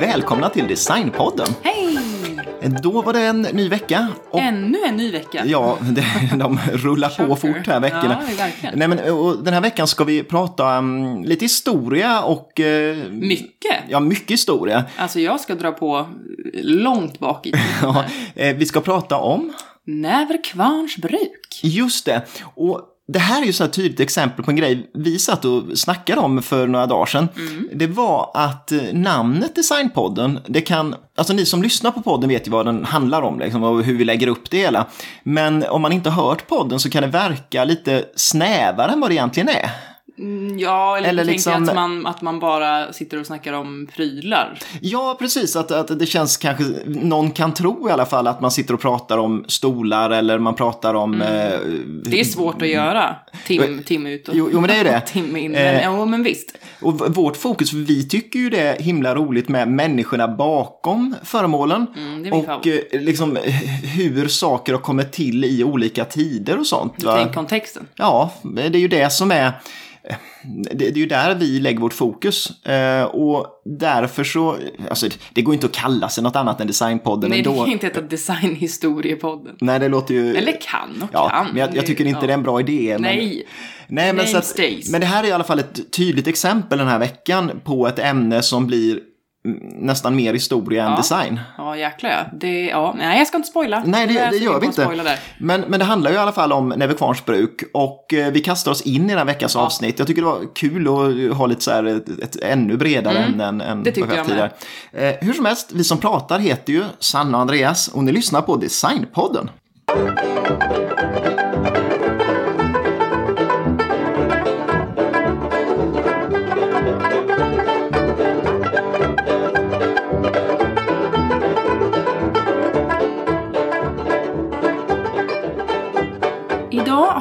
Välkomna till Designpodden. Hej! Då var det en ny vecka. Och Ännu en ny vecka. Ja, det, de rullar på fort här veckorna. Ja, verkligen. Nej, men, och den här veckan ska vi prata um, lite historia och... eh, Mycket. Ja, mycket historia. Alltså jag ska dra på långt bak i. Ja, eh, vi ska prata om... Näverkvarns bruk. Just det. Och det här är ju så här tydligt exempel på en grej vi satt och snackade om för några dagar sedan. Det var att eh, namnet Designpodden, det kan, alltså ni som lyssnar på podden vet ju vad den handlar om liksom, och hur vi lägger upp det hela. Men om man inte har hört podden så kan det verka lite snävare än vad det egentligen är. Mm, Ja, eller, Eller liksom- att, man, att man bara sitter och snackar om prylar. Ja, precis. Att, att det känns kanske, någon kan tro i alla fall att man sitter och pratar om stolar eller man pratar om... Eh, Det är svårt att göra. Tim, tim ut och Jo- jo, men det är det. tim in. Eh. Men, ja, men visst. Och vårt fokus, vi tycker ju det är himla roligt med människorna bakom föremålen. Mm, och favorit. eh, liksom eh, hur saker har kommit till i olika tider och sånt. va? Tänk kontexten. Ja, det är ju det som är... eh, Det det är ju där vi lägger vårt fokus. Eh, Och därför så, alltså det går inte att kalla sig något annat än Designpodden Nej, det ändå. kan inte heta designhistoriepodden. Nej, det låter ju... Eller kan och Ja, kan. men jag, jag tycker inte ja. det är en bra idé. Men... Nej. Nej, men, så att, men det här är i alla fall ett tydligt exempel den här veckan på ett ämne som blir nästan mer historia än Ja. design. Ja, jäklar ja. Det, ja. Nej, jag ska inte spoila. Nej, det, det så gör vi inte. Men, men det handlar ju i alla fall om Näverkvarns bruk och eh, vi kastar oss in i den här veckans avsnitt. Jag tycker det var kul att ha lite så här ett, ett ännu bredare ämne än, än Mm. Det tyckte jag tidigare. Eh, hur som helst, vi som pratar heter ju Sanna och Andreas och ni lyssnar på Designpodden.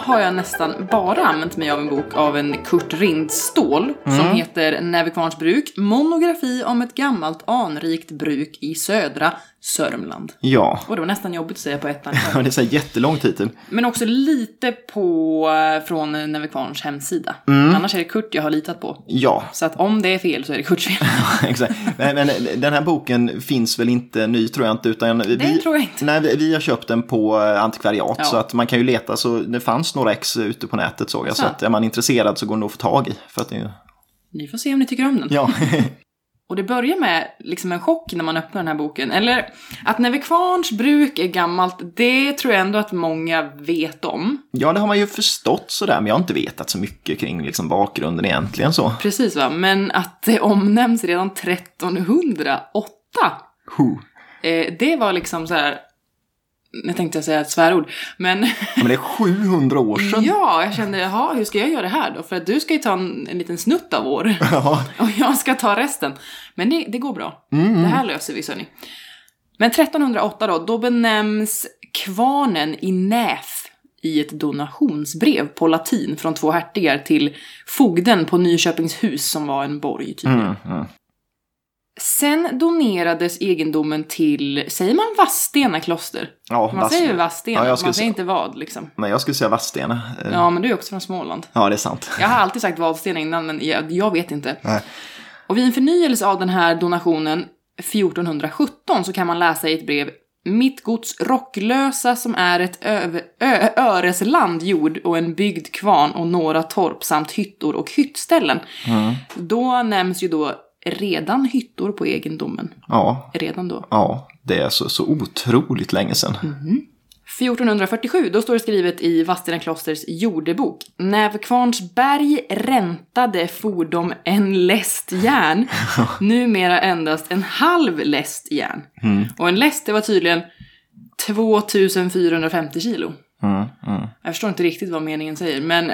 Har jag nästan bara använt mig av en bok av en Kurt Rindstål Mm. som heter Näverkvarns bruk, monografi om ett gammalt anrikt bruk i södra Sörmland. Ja, Och det var nästan jobbigt att säga på ettan. det är här jättelång titel. Men också lite på, från Näverkvarns hemsida. Mm. Annars är det Kurt jag har litat på. Ja, Så att om det är fel så är det Kurts fel. Exakt. Men, men den här boken finns väl inte ny tror jag inte. Utan vi, Det tror jag inte. Nej, vi, vi har köpt den på eh, antikvariat. Ja. Så att man kan ju leta. Så det fanns några ex ute på nätet såg jag. Så Så. att är man intresserad så går det nog att få tag i. För att det, är- Ni får se om ni tycker om den. ja. Och det börjar med liksom en chock när man öppnar den här boken. Eller att Näverkvarns bruk är gammalt, det tror jag ändå att många vet om. ja, det har man ju förstått sådär. Men jag har inte vetat så mycket kring liksom, bakgrunden egentligen så. Precis va? Men att det omnämns redan 1308. Huh. Eh, det var liksom så här. Nu tänkte jag säga ett svärord, men Ja, men det är 700 år sedan. ja, jag kände, jaha, hur ska jag göra det här då? För att du ska ju ta en, en liten snutt av år. Ja. Och jag ska ta resten. Men det, det går bra. Det här löser vi, ni. Men 1308 då, då benämns kvarnen i Näf i ett donationsbrev på latin från två hertigar till fogden på Nyköpingshus som var en borg tydligen. Mm, mm. Sen donerades egendomen till, säger man Vadstena kloster? Ja, Man Vass- säger Vadstena, Ja, man säger säga- inte vad liksom. Nej, jag skulle säga Vadstena. Eh, Ja, men du är också från Småland. Ja, det är sant. Jag har alltid sagt Vadstena innan, men jag, jag vet inte. Nej. Och vid en förnyelse av den här donationen 1417 så kan man läsa i ett brev mitt gods Rocklösa som är ett ö, öresland jord och en byggd kvarn och några torp samt hyttor och hyttställen. Då nämns ju då redan hyttor på egendomen. Ja, Redan då. ja, det är så, så otroligt länge sedan. 1447, då står det skrivet i Vadstena klosters jordebok. Nävkvarnsberg räntade fordom en läst järn, numera endast en halv läst järn. Och en läst, det var tydligen 2450 kilo. Mm, mm. Jag förstår inte riktigt vad meningen säger, men,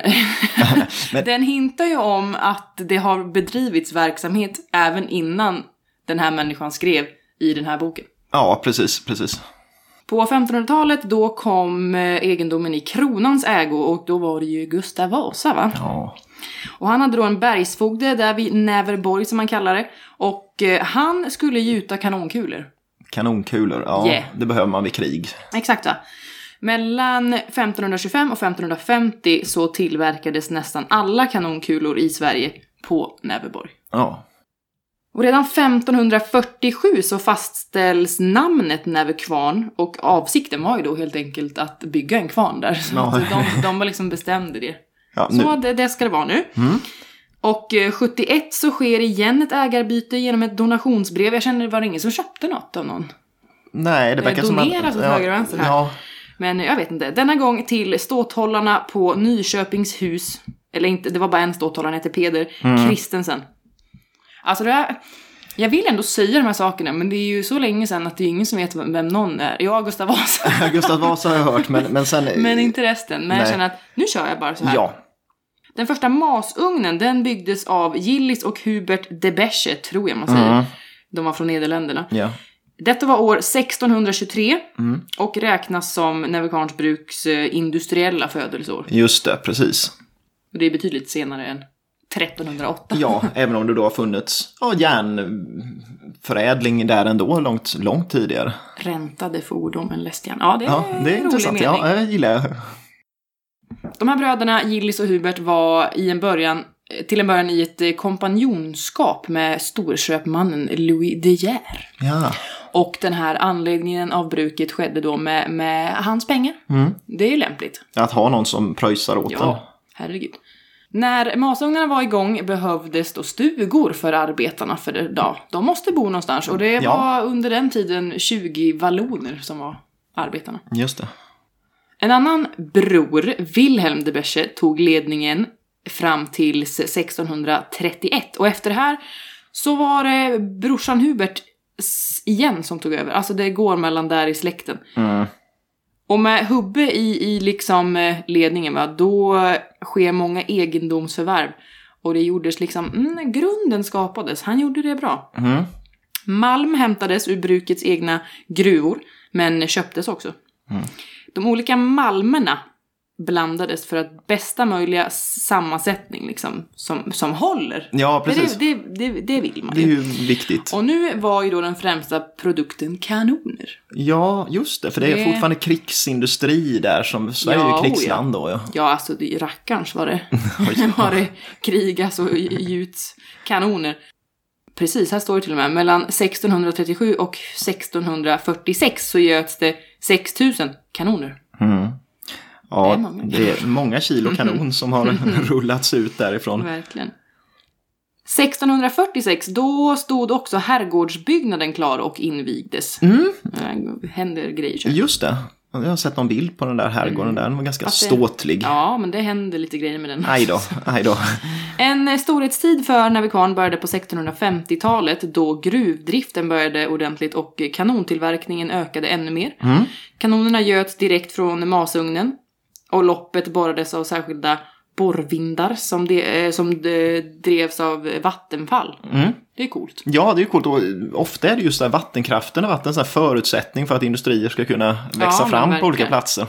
den hintar ju om att det har bedrivits verksamhet även innan den här människan skrev i den här boken. Ja, precis, precis. På 1500-talet då kom eh, egendomen i kronans ägo och då var det ju Gustav Vasa va? Ja. Och han hade då en bergsfogde där vid Näverborg som man kallar det. Och eh, han skulle gjuta kanonkulor. Kanonkulor, ja Yeah. det behöver man vid krig. Exakt va? Mellan 1525 och 1550 så tillverkades nästan alla kanonkulor i Sverige på Näverborg. Ja, Och redan 1547 så fastställs namnet Näverkvarn och avsikten var ju då helt enkelt att bygga en kvarn där. Så Ja. de, de var liksom bestämde det. ja. Så det, det ska det vara nu. Mm. Och eh, 71 så sker igen ett ägarbyte genom ett donationsbrev. Jag känner det var ingen som köpte något av någon. Nej, det Det verkar som att... doneras åt höger och vänster här. Ja, Men jag vet inte. Denna gång till ståthållarna på Nyköpings hus. Eller inte, det var bara en ståthållare, han hette Peder Mm. Kristensen. Alltså det här, jag vill ändå säga de här sakerna, men det är ju så länge sedan att det är ingen som vet vem någon är. Jag, Gustav Vasa. Gustav Vasa har jag hört, men, men sen... men inte resten. Men jag Nej. känner att nu kör jag bara så här. Ja, Den första masugnen, den byggdes av Gillis och Hubert de Besche, tror jag man säger. Mm. De var från Nederländerna. ja. Detta var år 1623 Mm. och räknas som Näverkarns bruks eh, industriella födelseår. Just det, precis. Och det är betydligt senare än 1308. Ja, även om det då har funnits ja, järnförädling där ändå, långt, långt tidigare. Räntade fordon med lästjärn. Ja, det är, Ja, det är en intressant. mening. Ja, jag gillar det. De här bröderna, Gillis och Hubert, var i en början, till en början i ett eh, kompanjonskap med storköpmannen Louis De Geer. Ja. Och den här anläggningen av bruket skedde då med, med hans pengar. Mm. Det är ju lämpligt. Att ha någon som pröjsar åt en. Ja, herregud. När masugnarna var igång behövdes då stugor för arbetarna, för ja, de måste bo någonstans. Och det Ja. var under den tiden 20 valloner som var arbetarna. Just det. En annan bror, Wilhelm de Besche, tog ledningen fram till 1631. Och efter det här så var det brorsan Hubert igen som tog över. Alltså det går mellan där i släkten. Mm. Och med Hubbe i, i liksom eh, ledningen, va, då sker många egendomsförvärv. Och det gjordes liksom, mm, grunden skapades. Han gjorde det bra. Mm. Malm hämtades ur brukets egna gruvor, men köptes också. Mm. De olika malmerna blandades för att bästa möjliga sammansättning liksom, som, som håller. Ja, precis. Det, det, det, det vill man Det är ju. ju viktigt. Och nu var ju då den främsta produkten kanoner. Ja, just det. För det är fortfarande krigsindustri där som Sverige är Ja, ju oh krigsland då. Ja. Ja, alltså det, rackarns var det. var det krigas och gjuts kanoner. Precis, här står det till och med. Mellan 1637 och 1646 så göts det 6000 kanoner. Mm. Ja, Det är många. det är många kilo kanon som har rullats ut därifrån. Verkligen. 1646, då stod också herrgårdsbyggnaden klar och invigdes. Mm. Det händer grejer. så. Just det. Jag har sett någon bild på den där herrgården där. Den var ganska Fast det- ståtlig. Ja, men det händer lite grejer med den. Aj då, aj då. En eh, storhetstid för Navikan började på 1650-talet då gruvdriften började ordentligt och eh, kanontillverkningen ökade ännu mer. Mm. Kanonerna göts direkt från masugnen och loppet borrades av särskilda borrvindar som, de, eh, som de, drevs av Vattenfall. Mm. Det är coolt. Ja, det är coolt. Och ofta är det just där vattenkraften har varit en förutsättning för att industrier ska kunna växa men fram på olika platser.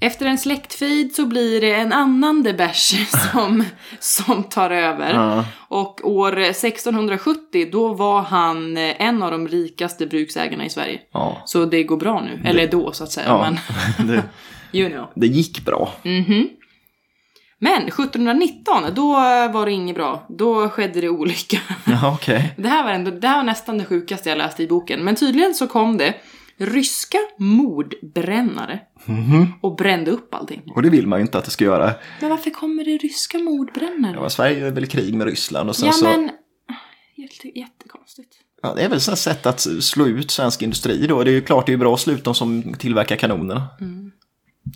Efter en släktfejd så blir det en annan Deberge som, som tar över. Ja. Och år 1670 då var han eh, en av de rikaste bruksägarna i Sverige. Ja. Så det går bra nu. Eller då så att säga. Ja. Men Det, you know. det gick bra. Mhm. Men 1719 då var det inget bra. Då skedde det olycka. Ja, okej. Det här var, ändå, det här var nästan det sjukaste jag läste i boken. Men tydligen så kom det ryska mordbrännare Mhm. och brände upp allting. Och det vill man ju inte att det ska göra. Men varför kommer det ryska mordbrännare? Ja, Sverige är väl i krig med Ryssland och sen Ja så... men... Jätte, jättekonstigt. Ja, det är väl ett sätt att slå ut svensk industri då. Det är ju klart det är bra att slå ut de som tillverkar kanonerna.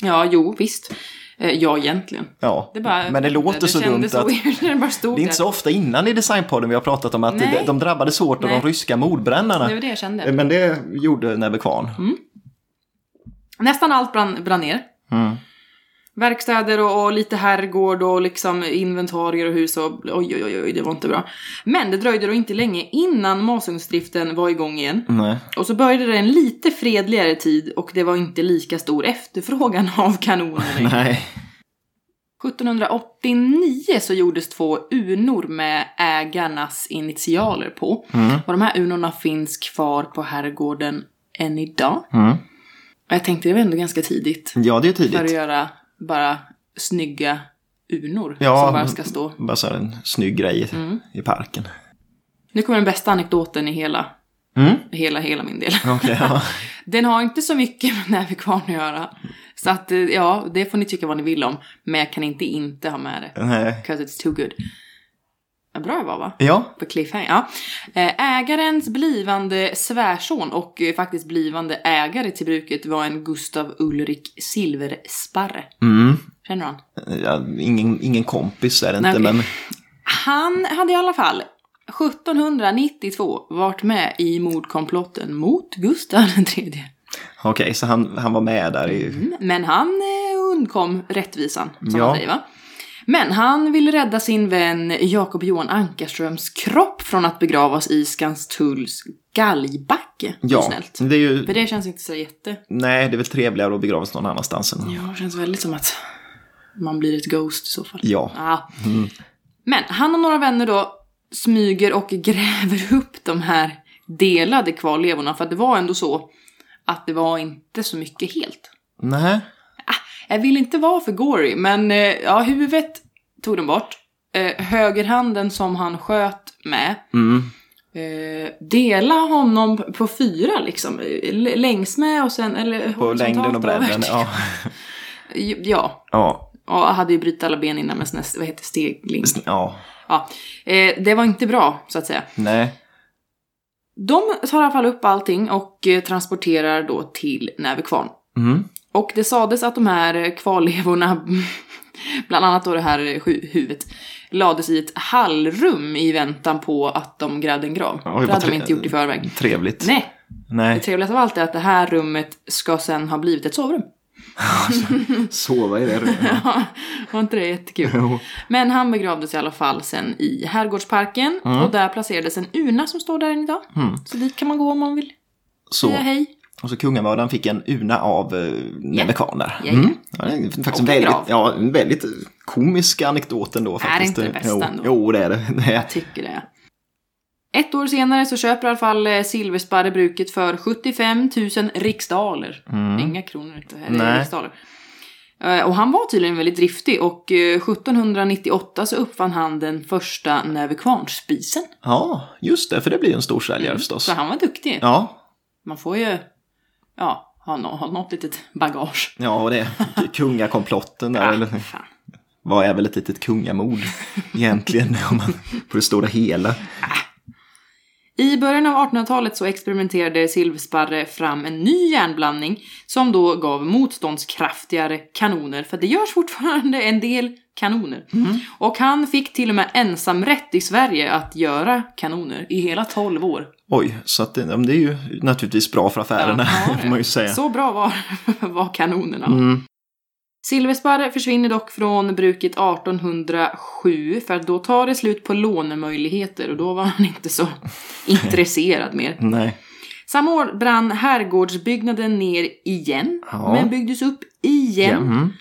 Ja, jo, visst. Eh, ja, egentligen. Ja, Det bara, men det låter så dumt att... det bara stod Det är inte så ofta innan i Designpodden vi har pratat om att Nej. de, de drabbades hårt av de ryska mordbrännarna. Det var det jag kände. Men det gjorde Nebbe Kvarn. Nästan allt brann, brann ner. Mm. Verkstäder och, och lite herrgård och liksom inventarier och hus och oj, oj, oj, oj, det var inte bra. Men det dröjde då inte länge innan masugnsdriften var igång igen. Nej. Och så började det en lite fredligare tid och det var inte lika stor efterfrågan av kanoner. Nej. 1789 så gjordes två unor med ägarnas initialer på. Och de här unorna finns kvar på herrgården än idag. Mm. Och jag tänkte det var ändå ganska tidigt Ja, det är för att tidigt. göra bara snygga unor Ja, som bara ska stå. Bara så här en snygg grej Mm. i parken. Nu kommer den bästa anekdoten i hela, Mm. hela, hela min del. Okej, ja. Den har inte så mycket med Näverkvarn att göra. Så att, eh, ja, det får ni tycka vad ni vill om. Men jag kan inte inte ha med det. Nej. Because it's too good. Vad bra jag var va? Ja, På cliffhanger. Ja. Eh, Ägarens blivande svärson och eh, faktiskt blivande ägare till bruket var en Gustav Ulrik Silversparre. mm. Känner du han? ja ingen, ingen kompis är det inte, Nej, okej. men Han hade i alla fall 1792 varit med i mordkomplotten mot Gustav III. okej, så han, han var med där i... Mm, Men han eh, undkom rättvisan, som Ja. man säger va? Men han ville rädda sin vän Jakob Johan Ankarströms kropp från att begravas i Skanstulls galgbacke. Ja, Snällt. det är ju... För det känns inte så jätte... Nej, det är väl trevligare att begravas någon annanstans. Än... Ja, det känns väldigt som att man blir ett ghost i så fall. Ja. Ja. Men han och några vänner då smyger och gräver upp de här delade kvarlevorna. För att det var ändå så att det var inte så mycket helt. Nej. Jag vill inte vara för gory, men eh, ja, huvudet tog de bort. Eh, högerhanden som han sköt med. Mm. Eh, dela honom på fyra liksom. Längs med och sen, eller På längden och bredden. Ja. Ja, Ja. och hade ju brutit alla ben innan med sån här, vad heter stegling. ja. Ja, eh, det var inte bra, så att säga. Nej. De tar i alla fall upp allting och eh, transporterar då till Näverkvarn. Mm. Och det sades att de här kvarlevorna, bland annat då det här hu- huvudet, lades i ett hallrum i väntan på att de grävde en grav. Oj, vad det hade de inte gjort i förväg. Trevligt. Nej, det Nej. trevligaste av allt är att det här rummet ska sen ha blivit ett sovrum. Sova i det rummet. Ja, var inte det jättekul? Jo. Men han begravdes i alla fall sen i Herrgårdsparken och där placerades en urna som står där än idag. Så dit kan man gå om man vill Så. säga hej. Och så kungamördaren fick en urna av uh, Nebekvarn där. Ja, Mm. Ja, det är faktiskt Och en väldigt, grav. ja, en väldigt komisk anekdot ändå. det Faktiskt. inte det bästa jo, ändå? Jo, det är det. det är. Tycker det. Ett år senare så köper i alla fall eh, Silversparre bruket för 75 000 riksdaler. Inga kronor, inte, riksdaler. Eh, Och han var tydligen väldigt driftig och eh, 1798 så uppfann han den första Näverkvarnsspisen. Ja, just det. För det blir en stor säljare förstås. Så han var duktig. Ja, Man får ju, ja, ha, nå- ha något litet bagage. ja, och det. Kungakomplotten där. Ja, eller, fan. vad är väl ett litet kungamord egentligen? Om man, på det stora hela. I början av 1800-talet så experimenterade Silversparre fram en ny järnblandning som då gav motståndskraftigare kanoner, för det görs fortfarande en del kanoner. Och han fick till och med ensamrätt i Sverige att göra kanoner i hela 12 år. Oj, så att det, är ju naturligtvis bra för affärerna, Ja, får man ju säga. Så bra var, var kanonerna. Mm. Silversparre försvinner dock från bruket 1807 för att då tar det slut på lånemöjligheter och då var han inte så intresserad mer. Nej. Samma år brann herrgårdsbyggnaden ner igen, Ja. men byggdes upp igen. Ja, mm.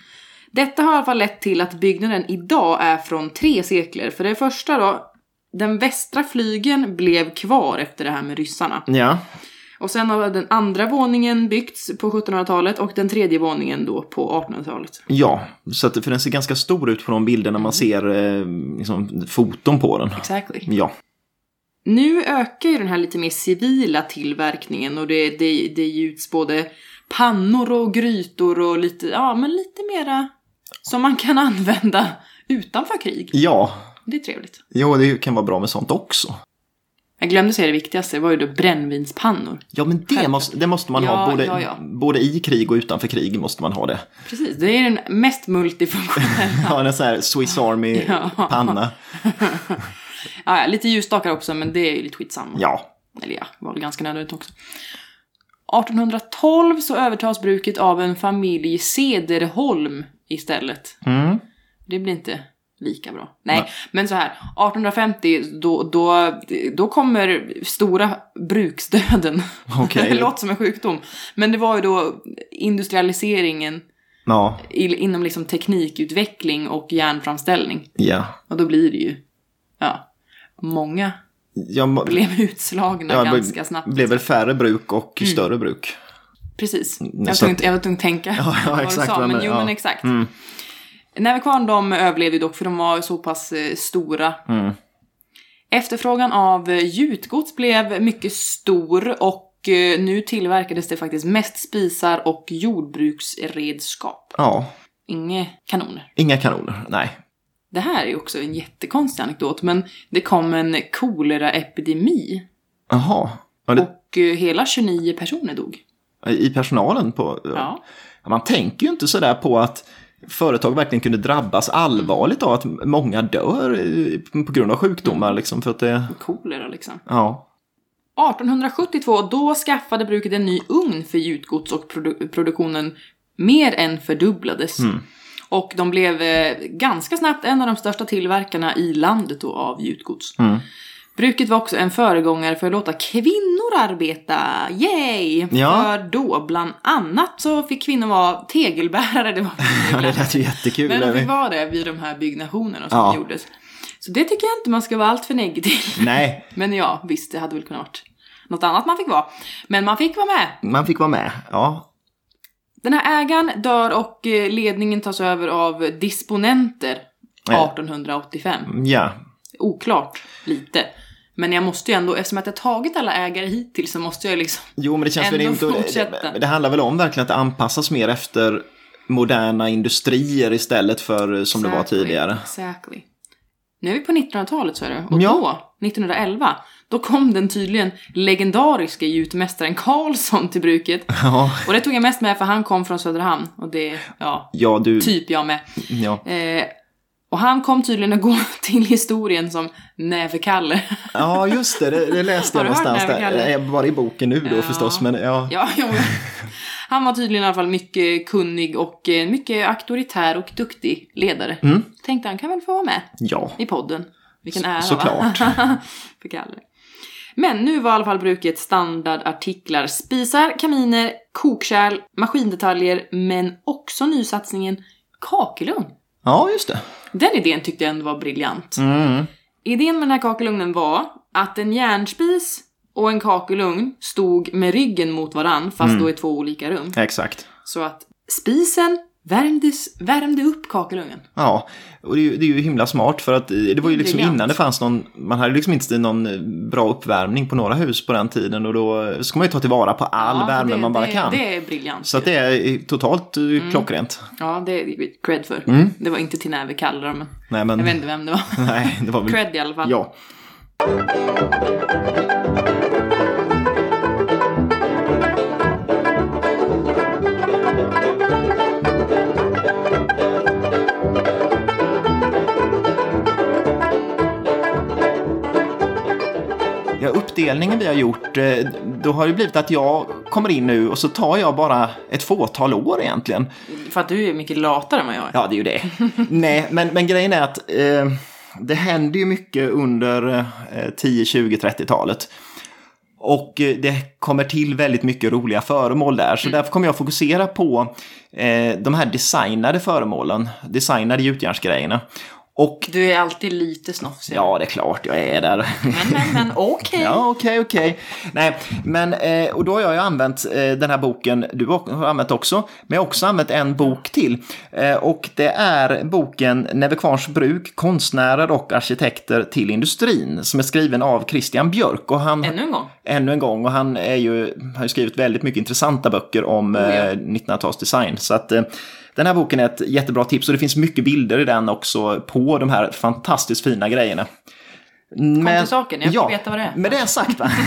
Detta har i alla fall lett till att byggnaden idag är från tre sekler. För det första då, den västra flygeln blev kvar efter det här med ryssarna. ja. Och sen har den andra våningen byggts på 1700-talet och den tredje våningen då på 1800-talet. Ja, så att, för den ser ganska stor ut på de bilderna man ser eh, liksom, foton på den. Exactly. Ja, Nu ökar ju den här lite mer civila tillverkningen och det, det, det gjuts både pannor och grytor och lite, ja men lite mera som man kan använda utanför krig. ja. Det är trevligt. Jo, det kan vara bra med sånt också. Jag glömde säga det viktigaste, det var ju då brännvinspannor. Ja, men det måste, det måste man Ja, ha både, ja, ja. både i krig och utanför krig måste man ha det. Precis, det är den mest multifunktionella. Ja, en sån här Swiss. Army-panna. ja, ja, lite ljusstakar också, men det är ju lite skitsamma. Ja, Eller ja, var väl ganska nödvändigt också. 1812 så övertas bruket av en familj Sederholm istället. mm. Det blir inte lika bra. Nej, men så här. 1850 då, då, då kommer stora bruksdöden. Okej. det låter som en sjukdom. Men det var ju då industrialiseringen Ja, i, inom liksom teknikutveckling och järnframställning. ja. Och då blir det ju, ja, många må- blev utslagna ja, det ganska snabbt. blev väl färre bruk och större bruk. Precis. Jag var tvungen att tänka Ja, ja, vad exakt du sa, vad men jag jo men- men ja. exakt. Mm. Näverkvarn de överlevde dock för de var så pass eh, stora. Mm. Efterfrågan av eh, gjutgods blev mycket stor och eh, nu tillverkades det faktiskt mest spisar och jordbruksredskap. Ja, Inga kanoner. inga kanoner. Nej. Det här är också en jättekonstig anekdot, men det kom en koleraepidemi Jaha. Ja, det, och hela 29 personer dog. I personalen på... Ja. Man tänker ju inte sådär på att företag verkligen kunde drabbas allvarligt av att många dör på grund av sjukdomar. Liksom, för att det, Kolera liksom. ja. 1872, då skaffade bruket en ny ugn för gjutgods och produ- produktionen mer än fördubblades. Och de blev eh, ganska snabbt en av de största tillverkarna i landet då av gjutgods. Bruket var också en föregångare för att låta kvinnor arbeta. Yay! Ja. För då, bland annat, så fick kvinnor vara tegelbärare. Det var ja, det lät ju jättekul. Men de fick vara det vid de här byggnationerna som Ja. gjordes. Så det tycker jag inte man ska vara allt för negativ. Nej, Men ja, visst, det hade väl kunnat varit något annat man fick vara. Men man fick vara med. man fick vara med. Ja, Den här ägaren dör och eh, ledningen tas över av disponenter Ja. 1885. ja. Oklart, lite. Men jag måste ju ändå, eftersom att jag tagit alla ägare hittills så måste jag liksom... Jo, men det känns väl inte... fortsätta. Det, det handlar väl om verkligen att det anpassas mer efter moderna industrier istället för som det var Exactly, tidigare. Exactly. Nu är vi på 1900-talet så är det. Och Ja. då, 1911, då kom den tydligen legendariska gjutmästaren Karlsson till bruket. Ja, Och det tog jag mest med för han kom från Söderhamn. Och det, ja, ja du... typ jag med. Ja. Eh, och han kom tydligen att gå till historien som Näve-Kalle. ja, just det. Det, det läste jag någonstans det där. Bara i boken nu då Ja. förstås, men ja. ja, jo. Han var tydligen i alla fall mycket kunnig och eh, mycket auktoritär och duktig ledare. Mm. Tänkte han kan väl få vara med Ja. i podden. Vilken ära såklart. va? för Kalle. Men nu var i alla fall bruket standardartiklar. Spisar, kaminer, kokkärl, maskindetaljer, men också nysatsningen kakelugn. Ja, just det. Den idén tyckte jag ändå var briljant. Mm. Idén med den här kakelugnen var att en järnspis och en kakelugn stod med ryggen mot varann, fast Mm. då i två olika rum. Exakt. Så att spisen värmdes, värmde upp kakelugnen. Ja, och det är, ju, det är ju himla smart för att eh, det var ju liksom Briljant. innan det fanns någon, man hade liksom inte någon eh, bra uppvärmning på några hus på den tiden och då ska man ju ta tillvara på all Ja, värme det, man bara det, kan. Det är briljant. Så att det är eh, totalt eh, klockrent. Ja, det är cred för. Det var inte till Näve Kalle då, men Nej, men, jag vet inte vem det var. nej, det var väl... Cred i alla fall. Ja. Uppdelningen vi har gjort, eh, då har det blivit att jag kommer in nu och så tar jag bara ett fåtal år egentligen. För att du är mycket latare än vad jag är. Ja, det är ju det. Nej, men, men grejen är att eh, det händer ju mycket under eh, 10, 20, 30-talet. Och eh, det kommer till väldigt mycket roliga föremål där. Så därför kommer jag fokusera på eh, de här designade föremålen. Designade gjutjärnsgrejerna. Och Du är alltid lite snofsig. ja, det är klart jag är där. Men, men, men okej. Ja, okej, okej. Nej, men eh, och då har jag ju använt eh, den här boken, du har använt också, men jag har också använt en bok till. Eh, och det är boken Näverkvarns bruk, konstnärer och arkitekter till industrin, som är skriven av Christian Björk. Och han, Ännu en gång. ännu en gång, och han är ju, har ju skrivit väldigt mycket intressanta böcker om Oh, ja. eh, 1900-talsdesign. Så att den här boken är ett jättebra tips och det finns mycket bilder i den också på de här fantastiskt fina grejerna. Kom Men- till saken, jag vill ja, veta vad det är. Med det sagt va?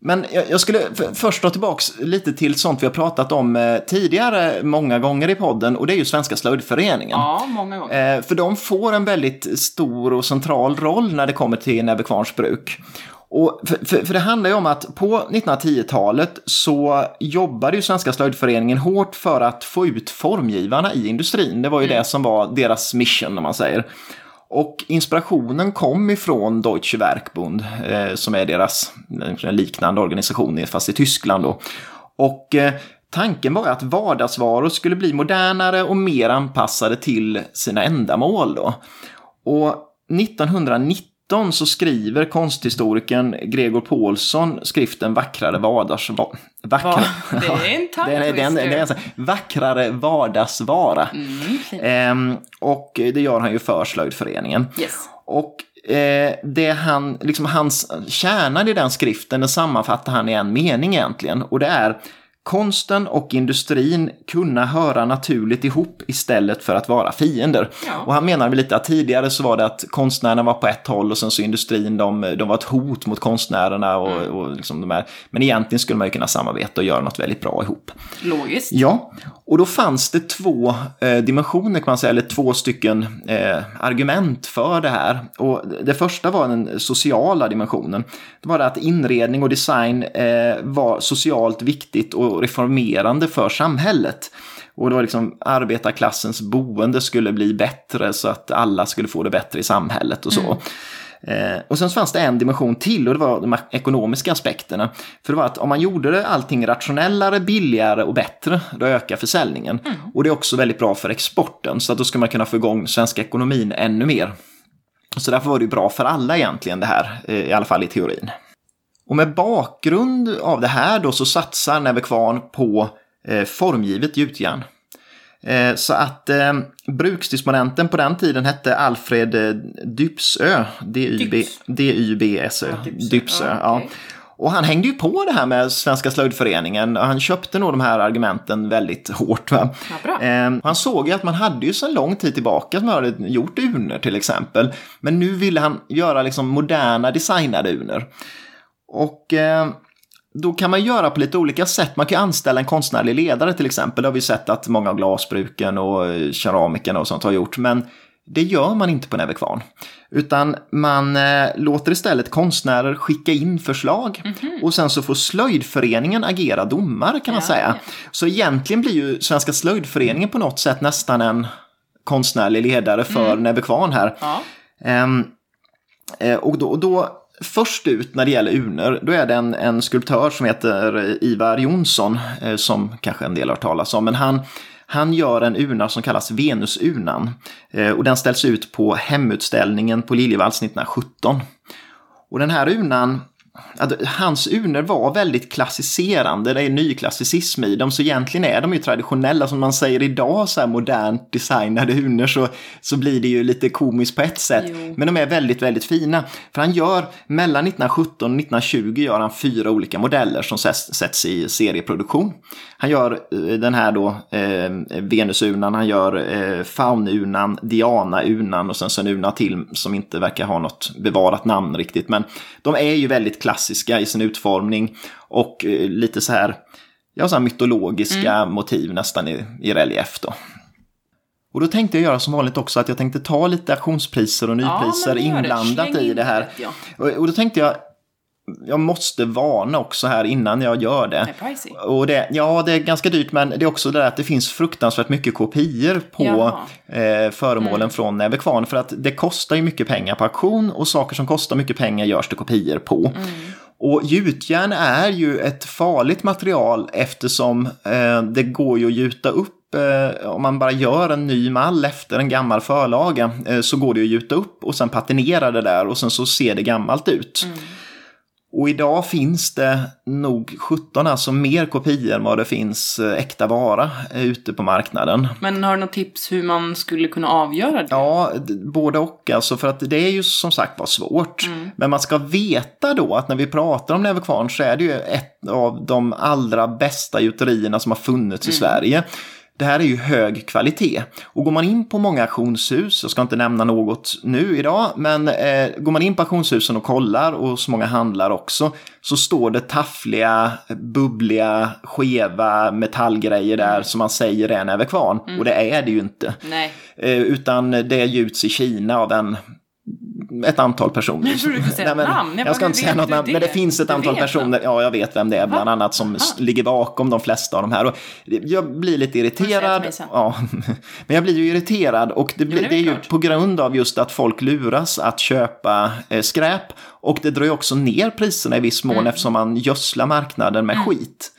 Men jag, skulle först dra tillbaks lite till sånt vi har pratat om eh, tidigare många gånger i podden och det är ju Svenska slöjdföreningen. Ja, många gånger. Eh, för de får en väldigt stor och central roll när det kommer till Näverkvarns bruk. Och för, för, för det handlar ju om att på 1910-talet så jobbade ju Svenska slöjdföreningen hårt för att få ut formgivarna i industrin. Det var ju det som var deras mission, om man säger. Och inspirationen kom ifrån Deutsche Werkbund, eh, som är deras eh, liknande organisation, fast i Tyskland då. Och eh, tanken var att vardagsvaror skulle bli modernare och mer anpassade till sina ändamål. Då. Och 1919 så skriver konsthistorikern Gregor Paulsson skriften Vackrare vardagsvara. Vackra, det är en är- är Vackrare vardagsvara. Mm. Ehm, och det gör han ju för Slöjdföreningen. Yes. Och eh, det han, liksom hans kärnan i den skriften, den sammanfattar han i en mening egentligen. Och det är konsten och industrin kunna höra naturligt ihop istället för att vara fiender. Ja. Och han menar lite att tidigare så var det att konstnärerna var på ett håll och sen så industrin, de, de var ett hot mot konstnärerna och, Mm. och liksom de här. Men egentligen skulle man ju kunna samarbeta och göra något väldigt bra ihop. Logiskt. Ja, och då fanns det två eh, dimensioner kan man säga, eller två stycken eh, argument för det här. Och det första var den sociala dimensionen. Det var det att inredning och design eh, var socialt viktigt och reformerande för samhället. Och det var liksom arbetarklassens boende skulle bli bättre så att alla skulle få det bättre i samhället och så. Mm. Eh, och sen fanns det en dimension till och det var de ekonomiska aspekterna. För det var att om man gjorde allting rationellare, billigare och bättre, då ökar försäljningen. Och det är också väldigt bra för exporten, så att då ska man kunna få igång svenska ekonomin ännu mer. Så därför var det ju bra för alla egentligen det här, eh, i alla fall i teorin. Och med bakgrund av det här då så satsar Kvarn på eh, formgivet gjutjärn. Eh, så att eh, bruksdisponenten på den tiden hette Alfred eh, Dypsö. D-Y-B- Dyps. D-Y-B-S-Ö. Ja, Dypsö. Ja, ja. okej. Och han hängde ju på det här med Svenska slöjdföreningen. och Han köpte nog de här argumenten väldigt hårt. Va? Ja. Eh, han såg ju att man hade ju sedan lång tid tillbaka som hade gjort urnor till exempel. Men nu ville han göra liksom moderna designade urnor. Och eh, då kan man göra på lite olika sätt. Man kan anställa en konstnärlig ledare till exempel. Det har vi sett att många av glasbruken och eh, keramikerna och sånt har gjort. Men det gör man inte på Näve Kvarn. Utan man eh, låter istället konstnärer skicka in förslag. Och sen så får slöjdföreningen agera domare kan man Ja, säga. ja. Så egentligen blir ju Svenska slöjdföreningen på något sätt nästan en konstnärlig ledare för Näve Kvarn här. Ja. Ehm, eh, och då, och då, först ut när det gäller urnor, då är det en, en skulptör som heter eh, Ivar Jonsson, eh, som kanske en del har hört talas om, men han, han gör en urna som kallas Venusurnan. Eh, och den ställs ut på hemutställningen på Liljevalchs 1917. Och den här urnan, hans urnor var väldigt klassiserande, det är nyklassicism i dem, så egentligen är de ju traditionella, som man säger idag, så här modernt designade urnor, så, så blir det ju lite komiskt på ett sätt. Jo. Men de är väldigt, väldigt fina. För han gör, mellan 1917 och 1920 gör han fyra olika modeller som sätts, sätts i serieproduktion. Han gör eh, den här då, eh, Venusurnan, han gör eh, Faunurnan, Diana-urnan och sen så en urna till som inte verkar ha något bevarat namn riktigt. Men de är ju väldigt klassiska i sin utformning och eh, lite så här, ja, så här mytologiska motiv nästan i, i relief då. Och då tänkte jag göra som vanligt också att jag tänkte ta lite auktionspriser och nypriser det. inblandat Släng i det här. det, ja. Och, och då tänkte jag, jag måste varna också här innan jag gör det. Det. Och det, ja, det är ganska dyrt, men det är också det där att det finns fruktansvärt mycket kopior på eh, föremålen från Näve Kvarn. För att det kostar ju mycket pengar på auktion och saker som kostar mycket pengar görs det kopior på. Och gjutjärn är ju ett farligt material eftersom eh, det går ju att gjuta upp eh, om man bara gör en ny mall efter en gammal förlaga eh, så går det att gjuta upp och sen patinera det där och sen så ser det gammalt ut. Och idag finns det nog 17, alltså mer kopior än vad det finns eh, äkta vara eh, ute på marknaden. Men har du något tips hur man skulle kunna avgöra det? Ja, både och alltså för att det är ju som sagt var svårt. Men man ska veta då att när vi pratar om Näve Kvarn så är det ju ett av de allra bästa gjuterierna som har funnits i Sverige. Det här är ju hög kvalitet. Och går man in på många auktionshus, jag ska inte nämna något nu idag, men eh, går man in på auktionshusen och kollar och så många handlar också, så står det taffliga, bubbliga, skeva metallgrejer där som man säger är Näve Kvarn. Och det är det ju inte. Eh, utan det gjuts i Kina av en, ett antal personer. Jag trodde du säga Nej, men namn. Jag Jag, ska inte säga något namn, men det det? finns ett Du antal personer, ja jag vet vem det är bland annat, som s- ligger bakom de flesta av de här. Och jag blir lite irriterad. Ja, men jag blir ju irriterad och det, blir, det är det är ju på grund av just att folk luras att köpa eh, skräp. Och det drar ju också ner priserna i viss mån Mm. eftersom man gödslar marknaden med skit.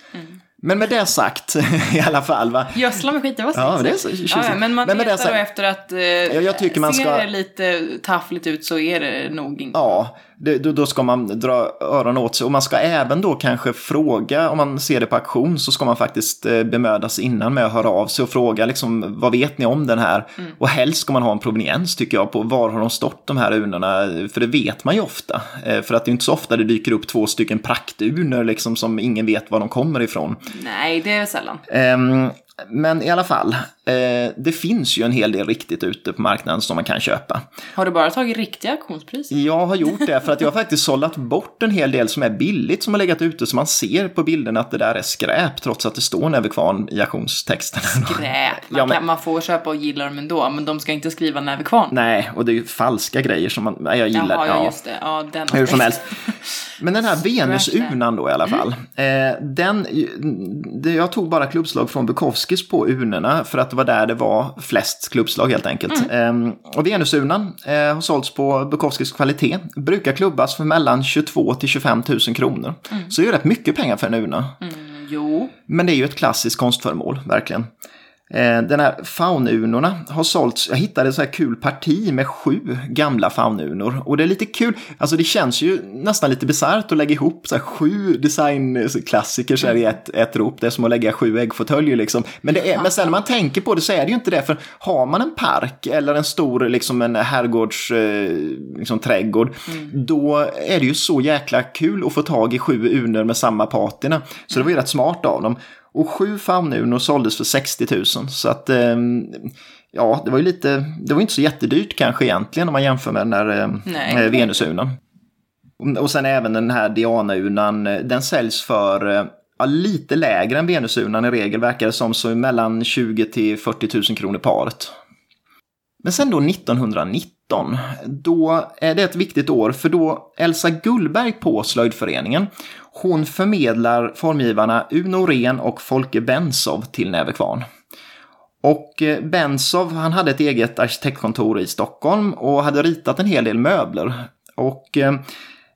Men med det sagt i alla fall. Va? Gödsla med skit, det var Ja, snyggt det är så ja, ja, Men man Men med letar då efter att eh, jag tycker man ser ska- det lite taffligt ut så är det nog inte. Ja, det, då, då ska man dra öronen åt sig. Och man ska även då kanske fråga, om man ser det på auktion, så ska man faktiskt eh, bemöda sig innan med att höra av sig och fråga liksom, vad vet ni om den här? Och helst ska man ha en proveniens tycker jag på var har de stått de här urnorna? För det vet man ju ofta. Eh, För att det är inte så ofta det dyker upp två stycken prakturnor liksom, som ingen vet var de kommer ifrån. Nej, det är sällan. Ehm, men i alla fall, eh, det finns ju en hel del riktigt ute på marknaden som man kan köpa. Har du bara tagit riktiga auktionspriser? Jag har gjort det för att jag har faktiskt sållat bort en hel del som är billigt som har legat ute så man ser på bilden att det där är skräp trots att det står Näverkvarn i auktionstexten. Skräp. Man, Ja, men- kan, man får köpa och gilla dem ändå, men de ska inte skriva Näverkvarn. Nej, och det är ju falska grejer som man, nej, jag gillar. Jaha, ja, just det. Ja, den Hur som helst. Men den här Venusurnan då i alla fall. Eh, den, jag tog bara klubbslag från Bukowskis på urnorna för att det var där det var flest klubbslag helt enkelt. Eh, och Venusurnan eh, har sålts på Bukowskis kvalitet. Brukar klubbas för mellan 22 till 25 000 kronor. Så det är rätt mycket pengar för en urna. Jo. Men det är ju ett klassiskt konstföremål, verkligen. Eh, Den här faunurnorna har sålts, jag hittade så här kul parti med sju gamla faunurnor. Och det är lite kul, alltså det känns ju nästan lite bisarrt att lägga ihop så här sju designklassiker så här i ett, ett rop. Det är som att lägga sju äggfåtöljer liksom. Men, det är, men sen när man tänker på det så är det ju inte det. För har man en park eller en stor liksom en herrgårds eh, liksom, trädgård. Då är det ju så jäkla kul att få tag i sju urnor med samma patina. Så det var ju rätt smart av dem. Och sju faunurnor såldes för 60 000. Så att, ehm, ja, det var ju lite, det var inte så jättedyrt kanske egentligen om man jämför med den där eh, Nej. eh, Venusurnan. Och- sen även den här Diana-urnan, eh, den säljs för eh, ja, lite lägre än Venusurnan i regel, verkar det som, så mellan 20 till 40 000 kronor paret. Men sen då 1919, då är det ett viktigt år för då Elsa Gullberg på Slöjdföreningen, hon förmedlar formgivarna Uno Ren och Folke Bensow till Näverkvarn. Och eh, Bensov Bensow, han hade ett eget arkitektkontor i Stockholm och hade ritat en hel del möbler. Och eh,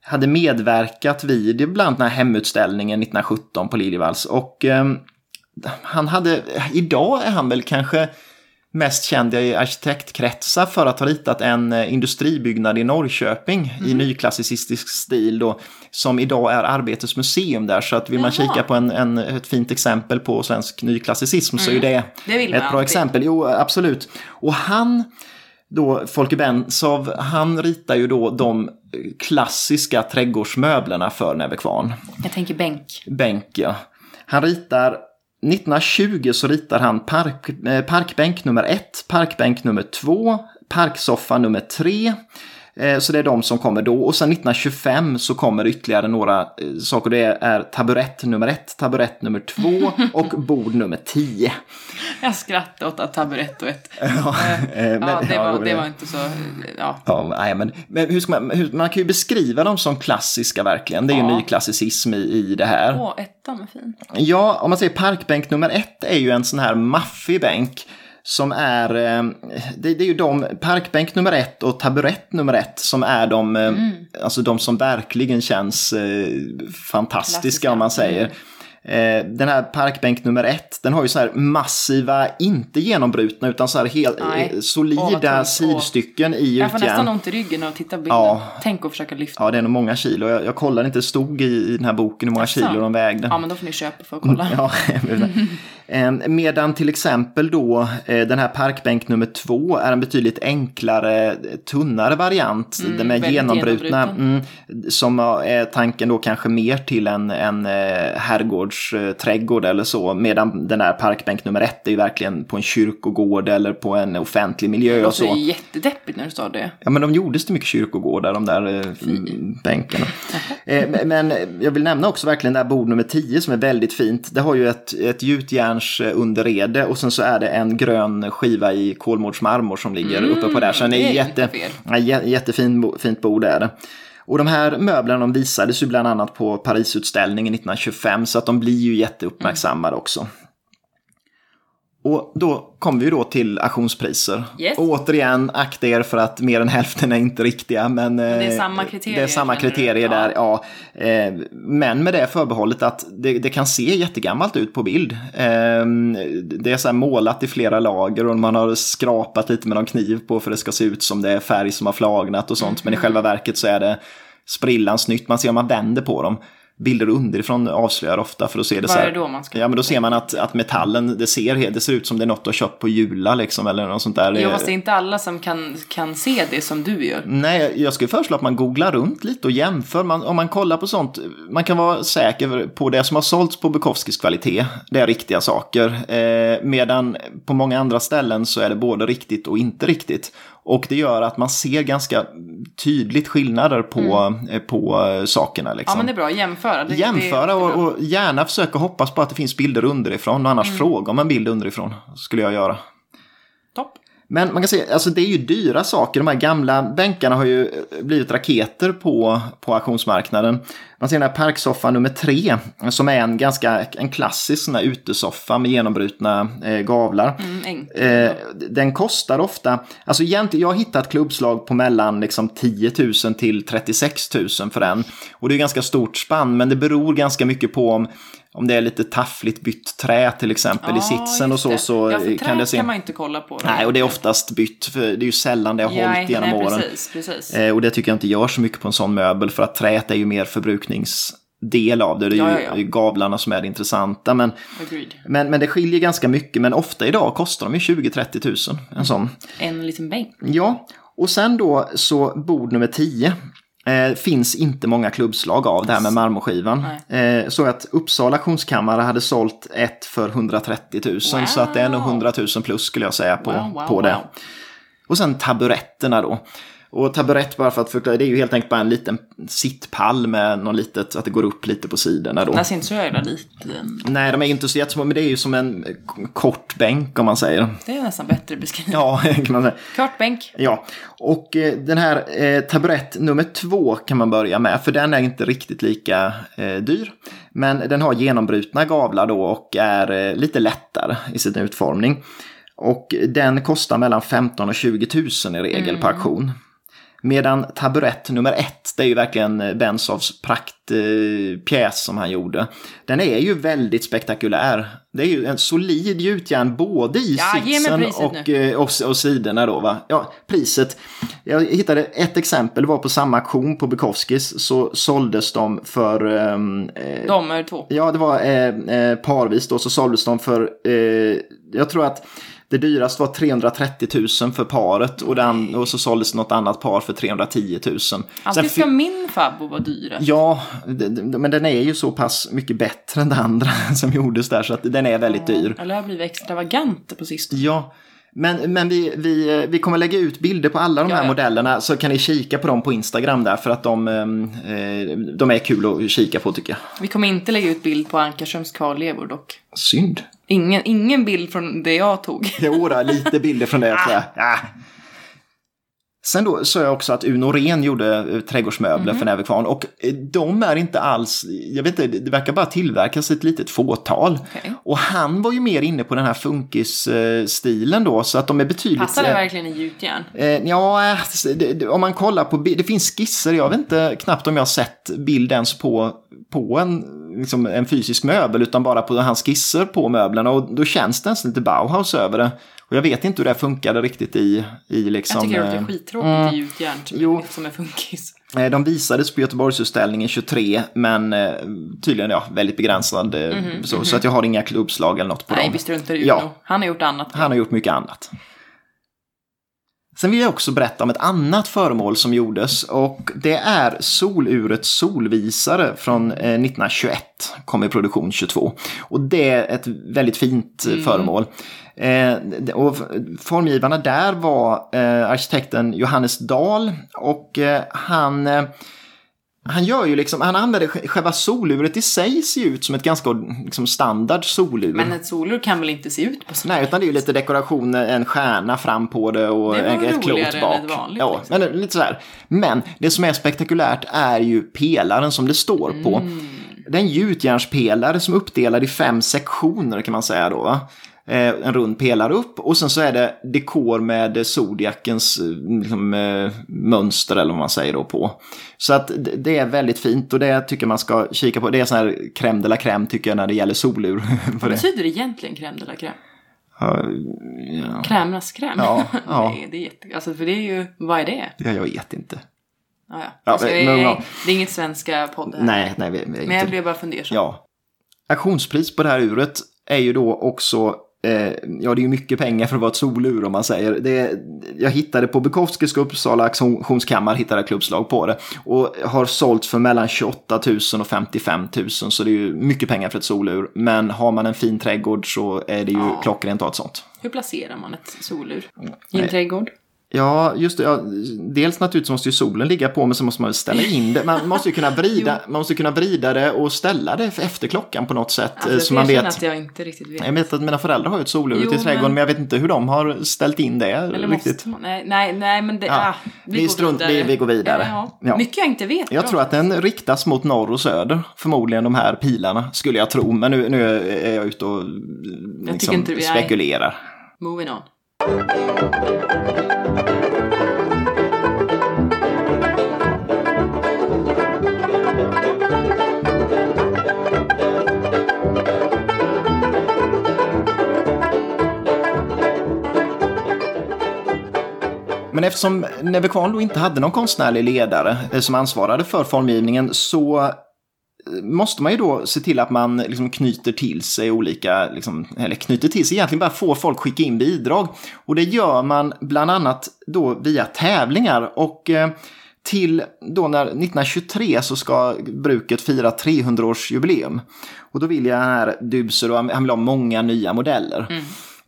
hade medverkat vid ibland den här hemutställningen 1917 på Liljevalchs. Och eh, han hade, idag är han väl kanske mest känd i arkitektkretsar för att ha ritat en eh, industribyggnad i Norrköping i nyklassicistisk stil då, som idag är Arbetets museum där. Så att vill man Jaha. kika på en, en, ett fint exempel på svensk nyklassicism så är det, Det man ett bra alltid. exempel. Jo, absolut. Och han, då, Folke Bensow, han ritar ju då de klassiska trädgårdsmöblerna för Näverkvarn. Jag tänker bänk. Bänk, ja. Han ritar 1920 så ritar han park, eh, parkbänk nummer 1, parkbänk nummer 2, parksoffa nummer 3, så det är de som kommer då. Och sen 1925 så kommer ytterligare några eh, saker. Det är taburett nummer ett, taburett nummer två och bord nummer tio. Jag skrattade åt att taburett och ett. Ja, eh, men- ja, det, var, det var inte så... Ja. Ja, nej, men, men hur ska man, hur, man kan ju beskriva dem som klassiska verkligen. Det är ju Ja. ny klassicism i, i det här. Åh, ettan är fin. Ja, om man säger parkbänk nummer ett är ju en sån här maffig bänk. Som är, eh, det, det är ju de, parkbänk nummer ett och taburett nummer ett som är de, eh, alltså de som verkligen känns eh, fantastiska Klassiska. om man säger. Eh, Den här parkbänk nummer ett, den har ju så här massiva, inte genombrutna utan så här helt Nej. Åh, solida tungt. sidstycken i Jag får nästan ont i ryggen och titta på bilden. Ja. Tänk att försöka lyfta. Ja, det är nog många kilo. Jag, jag kollade inte, det stod i, i den här boken hur många Jaså? kilo de vägde. Ja, men då får ni köpa för att kolla. Ja, Medan till exempel då eh, den här parkbänk nummer två är en betydligt enklare, tunnare variant. Mm, den väldigt genombrutna. Mm, som är tanken då kanske mer till en, en eh, herrgårdsträdgård eller så. Medan den här parkbänk nummer ett är ju verkligen på en kyrkogård eller på en offentlig miljö Det och så. jättedeppigt när du sa det. Ja, men de gjordes till mycket kyrkogårdar, de där eh, bänkarna. Eh, men- jag vill nämna också verkligen det här bord nummer 10 som är väldigt fint. Det har ju ett, ett gjutjärnsunderrede och sen så är det en grön skiva i kolmårdsmarmor som ligger uppe på där. Så är, det är jätte, ja, jä- jättefin bo- fint bord är det. Och de här möblerna de visades ju bland annat på Parisutställningen 1925 så att de blir ju jätteuppmärksammade också. Och då kommer vi då till auktionspriser. Yes. Och återigen, akta er för att mer än hälften är inte riktiga. Men, det är eh, samma kriterier, Det är samma du? kriterier Ja. där, ja. Eh, Men med det förbehållet att det, det kan se jättegammalt ut på bild. Eh, Det är så här målat i flera lager och man har skrapat lite med någon kniv på för det ska se ut som det är färg som har flagnat och sånt. Men i Mm. själva verket så är det sprillans nytt. Man ser om man vänder på dem. Bilder underifrån avslöjar ofta för att se det Vad så här. är det då man ska- Ja, men då ser man att, att metallen, det ser, det ser ut som det är något du har köpt på Jula liksom eller något sånt där. Jo, fast det är inte alla som kan, kan se det som du gör. Nej, jag skulle föreslå att man googlar runt lite och jämför. Man, om man kollar på sånt, man kan vara säker på det som har sålts på Bukowskis kvalitet. Det är riktiga saker. Eh, medan på många andra ställen så är det både riktigt och inte riktigt. Och det gör att man ser ganska tydligt skillnader på, eh, på eh, sakerna. Ja, Liksom. men det är bra. Jämföra. Det, det Jämföra och, jättebra. och gärna försöka hoppas på att det finns bilder underifrån och annars Mm. fråga om en bild underifrån. skulle jag göra. Topp. Men man kan säga, alltså det är ju dyra saker. De här gamla bänkarna har ju blivit raketer på, på auktionsmarknaden. Man ser den här parksoffa nummer tre, som är en ganska en klassisk sån här utesoffa med genombrutna eh, gavlar. Mm. Eh, den kostar ofta, alltså egentligen, jag har hittat klubbslag på mellan liksom 10 000 till 36 000 för den. Och det är ganska stort spann, men det beror ganska mycket på om, om det är lite taffligt bytt trä till exempel i sitsen och så. det. så ja, för kan det se... kan man inte kolla på. Nej, och det är oftast bytt, för det är ju sällan det har Ja, hållit genom nej, åren. Precis, precis. Eh, och det tycker jag inte gör så mycket på en sån möbel, för att träet är ju mer förbrukningsdel av det. Det är Ja, ju ja, ja. gavlarna som är det intressanta. Men, Agreed. men, men det skiljer ganska mycket, men ofta idag kostar de ju 20-30 000. En sån. En liten bänk. Ja, och sen då så bord nummer 10. Eh, finns inte många klubbslag av det här med marmorskivan. Eh, så att Uppsala auktionskammare hade sålt ett för 130 000. Så att det är nog 100 000 plus skulle jag säga på, Wow, wow, på det. wow. Och sen taburetterna då. Och taburett, bara för att förklara, det är ju helt enkelt bara en liten sittpall med någon litet, att det går upp lite på sidorna då. Den ser inte så jävla liten. Nej, de är inte så jättesmå, men det är ju som en kort bänk om man säger. Det är nästan bättre beskrivning. Ja, kan man säga. Kort bänk. Ja, och eh, den här eh, taburett nummer två kan man börja med, för den är inte riktigt lika eh, dyr. Men den har genombrutna gavlar då och är eh, lite lättare i sin utformning. Och den kostar mellan 15 och 20 000 i regel på auktion. Medan taburett nummer ett, det är ju verkligen eh, Bensovs praktpjäs eh, som han gjorde. Den är ju väldigt spektakulär. Det är ju en solid gjutjärn både i Ja, sitsen och, eh, och, och sidorna då. Va? Ja, priset. Jag hittade ett exempel, det var på samma auktion på Bukowskis så såldes de för ehm, eh, De är två. Ja, det var eh, parvis då, så såldes de för, eh, jag tror att det dyraste var 330 000 för paret och, den, och så såldes något annat par för 310 000. Sen Alltid ska min fabbo vara dyrast. Ja, men den är ju så pass mycket bättre än det andra som gjordes där så att den är väldigt dyr. Eller har blivit extravagant på sistone? Ja, men, men vi, vi, vi kommer lägga ut bilder på alla de Ja, här ja. modellerna så kan ni kika på dem på Instagram där för att de, eh, de är kul att kika på tycker jag. Vi kommer inte lägga ut bild på Ankarströms kvarlevor dock. Synd. Ingen, ingen bild från det jag tog. Jo, då, lite bilder från det tror jag. Ja. Sen då sa jag också att Uno Ren gjorde eh, trädgårdsmöbler för Näve Kvarn och eh, de är inte alls, jag vet inte, det verkar bara tillverkas ett litet fåtal. Okej. Och han var ju mer inne på den här funkis-stilen då så att de är betydligt... Passar det eh, verkligen i gjutjärn? Eh, ja, eh, det, om man kollar på det finns skisser, jag vet inte knappt om jag har sett bild ens på, på en, liksom en fysisk möbel utan bara på hans skisser på möblerna och då känns det nästan lite Bauhaus över det. Och jag vet inte hur det funkade riktigt i, i liksom... Jag tycker det eh, låter skittråkigt i gjutjärn som, är funkis. Eh, De visades på Göteborgsutställningen 23 men eh, tydligen ja, väldigt begränsad. eh, så, så att jag har inga klubbslag eller något på Mhm, Nej, dem. vi struntar i. Ja. Han har gjort annat. Han har gjort mycket annat. Sen vill jag också berätta om ett annat föremål som gjordes och det är solurets solvisare från eh, 1921, kom i produktion 22. Och det är ett väldigt fint eh, föremål. Eh, och formgivarna där var eh, arkitekten Johannes Dahl och eh, han eh, han gör ju liksom, han använder sj- själva soluret i sig ser ut som ett ganska liksom, standard solur. Men ett solur kan väl inte se ut på så Nej, utan det är ju lite dekoration, en stjärna fram på det och Det var en- ett roligare klot än bak. ett vanligt, ja, liksom. men lite sådär. Men det som är spektakulärt är ju pelaren som det står på. Mm. Det är en gjutjärnspelare som är uppdelad i fem sektioner kan man säga då. Va? Eh, en rund pelare upp och sen så är det dekor med Zodiacens eh, liksom, eh, mönster eller vad man säger då på. Så att det- det är väldigt fint och det tycker man ska kika på. Det är sån här crème de la crème tycker jag när det gäller solur. Vad det. betyder det egentligen crème de la crème? Ja, Krämernas kräm? Ja, ja. Nej, det är jätte... Alltså för det är ju... Vad är det? ja, jag vet inte. Ja, ja. Alltså, men- jag- men- det är inget svenska podd här. Nej, nej, vi, vi är Men jag blev bara fundersam. Ja. Auktionspris på det här uret är ju då också, eh, ja det är ju mycket pengar för att vara ett solur om man säger. Det, jag hittade på Bukowskis Uppsala auktionskammare, hittade jag klubbslag på det. Och har sålts för mellan 28 000 och 55 000 så det är ju mycket pengar för ett solur. Men har man en fin trädgård så är det ju Ja. klockrent att ha ett sånt. Hur placerar man ett solur? I en Nej. trädgård? Ja, just det. Ja, dels naturligtvis måste ju solen ligga på, men så måste man ställa in det. Man måste ju kunna vrida, man måste kunna vrida det och ställa det efter klockan på något sätt. Alltså, eh, jag så man vet. att jag inte riktigt vet. Jag vet att mina föräldrar har ju ett solur ute i trädgården, men... men- jag vet inte hur de har ställt in det Eller riktigt. måste man? Nej, nej, nej men det... Ja, Ah, vi går strunt- vidare. vi- vi går vidare. Ja, Ja. Mycket jag inte vet. Jag Bra. tror att den riktas mot norr och söder, förmodligen de här pilarna, skulle jag tro. Men nu, nu är jag ute och liksom, vi- nej. spekulerar. Moving on. Men eftersom Neve då inte hade någon konstnärlig ledare eh, som ansvarade för formgivningen så måste man ju då se till att man liksom knyter till sig olika, liksom, eller knyter till sig, egentligen bara får folk skicka in bidrag. Och det gör man bland annat då via tävlingar. Och eh, till då när 1923 så ska bruket fira 300-årsjubileum. Och då vill jag här Dubser och han vill ha många nya modeller.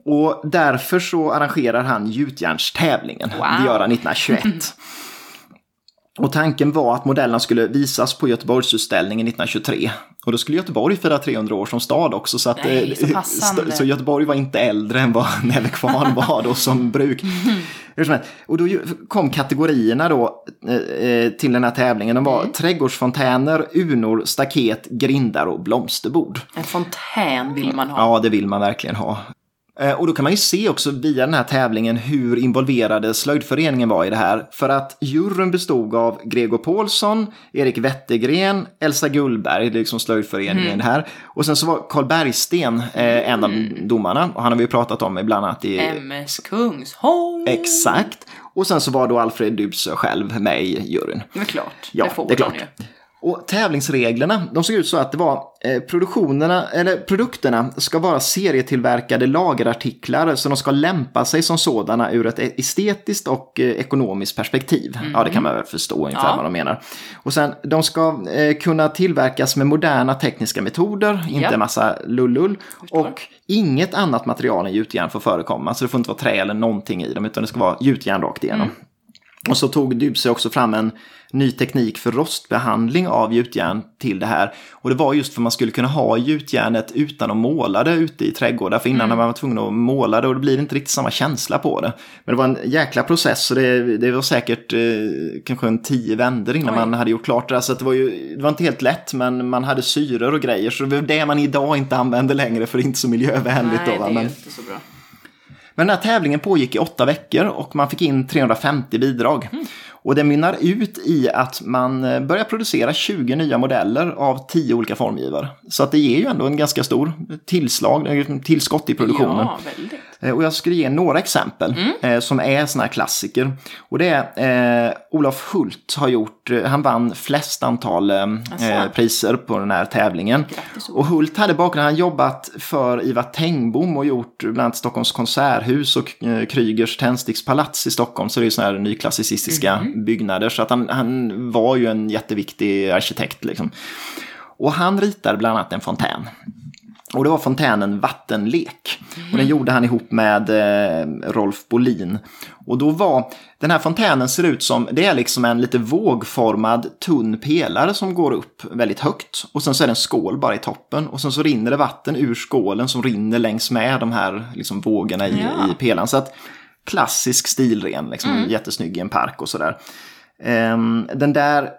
Och därför så arrangerar han gjutjärnstävlingen. Wow. Det gör han 1921. Och tanken var att modellerna skulle visas på Göteborgsutställningen 1923. Och då skulle Göteborg fira 300 år som stad också. Så, att, Nej, eh, så så Göteborg var inte äldre än vad Neve Kvarn var då som bruk. Och då kom kategorierna då eh, eh, till den här tävlingen. De var Mm. trädgårdsfontäner, urnor, staket, grindar och blomsterbord. En fontän vill man ha. Ja, det vill man verkligen ha. Eh, Och då kan man ju se också via den här tävlingen hur involverade slöjdföreningen var i det här. För att juryn bestod av Gregor Paulsson, Erik Wettergren, Elsa Gullberg, liksom slöjdföreningen det här. Och sen så var Karl Bergsten eh, en av domarna. Och han har vi ju pratat om ibland annat i... MS Kungsholm. Exakt. Och sen så var då Alfred Dubsö själv med i juryn. Det är klart. Ja, det får det är klart. ju. Och tävlingsreglerna, de såg ut så att det var eh, produktionerna, eller produkterna ska vara serietillverkade lagerartiklar så de ska lämpa sig som sådana ur ett estetiskt och eh, ekonomiskt perspektiv. Ja, det kan man väl förstå ungefär Ja. vad de menar. Och sen, de ska eh, kunna tillverkas med moderna tekniska metoder, inte Ja. en massa lullull. Och inget annat material än gjutjärn får förekomma, så det får inte vara trä eller någonting i dem, utan det ska vara gjutjärn rakt igenom. Och så tog Dubse också fram en ny teknik för rostbehandling av gjutjärn till det här. Och det var just för att man skulle kunna ha gjutjärnet utan att måla det ute i trädgårdar. För innan var man tvungen att måla det och det blir inte riktigt samma känsla på det. Men det var en jäkla process och det, det var säkert eh, kanske en tio vändor innan Oj. man hade gjort klart det. Så att det var ju det var inte helt lätt men man hade syror och grejer. Så det var det man idag inte använder längre för det är inte så miljövänligt. Nej, då, va? Men... Men den här tävlingen pågick i åtta veckor och man fick in 350 bidrag. Och det mynnar ut i att man eh, börjar producera 20 nya modeller av 10 olika formgivare. Så att det ger ju ändå en ganska stor tillslag, eh, tillskott i produktionen. Ja, väldigt. Eh, Och jag skulle ge några exempel eh, som är såna här klassiker. Och det är eh, Olof Hult har gjort, eh, han vann flest antal eh, priser på den här tävlingen. Grattis, och Hult hade bakgrund, han jobbat för Ivar Tengbom och gjort bland annat Stockholms konserthus och eh, Krygers tändstickspalats i Stockholm. Så det är såna här nyklassicistiska byggnader. Så att han, han var ju en jätteviktig arkitekt liksom. Och han ritade bland annat en fontän. Och det var fontänen Vattenlek. Och den gjorde han ihop med eh, Rolf Bolin. Och då var, den här fontänen ser ut som, det är liksom en lite vågformad tunn pelare som går upp väldigt högt. Och sen så är det en skål bara i toppen. Och sen så rinner det vatten ur skålen som rinner längs med de här liksom, vågorna i, Ja. i pelaren. Så att klassisk stilren, liksom, jättesnygg i en park och sådär. Ehm, den där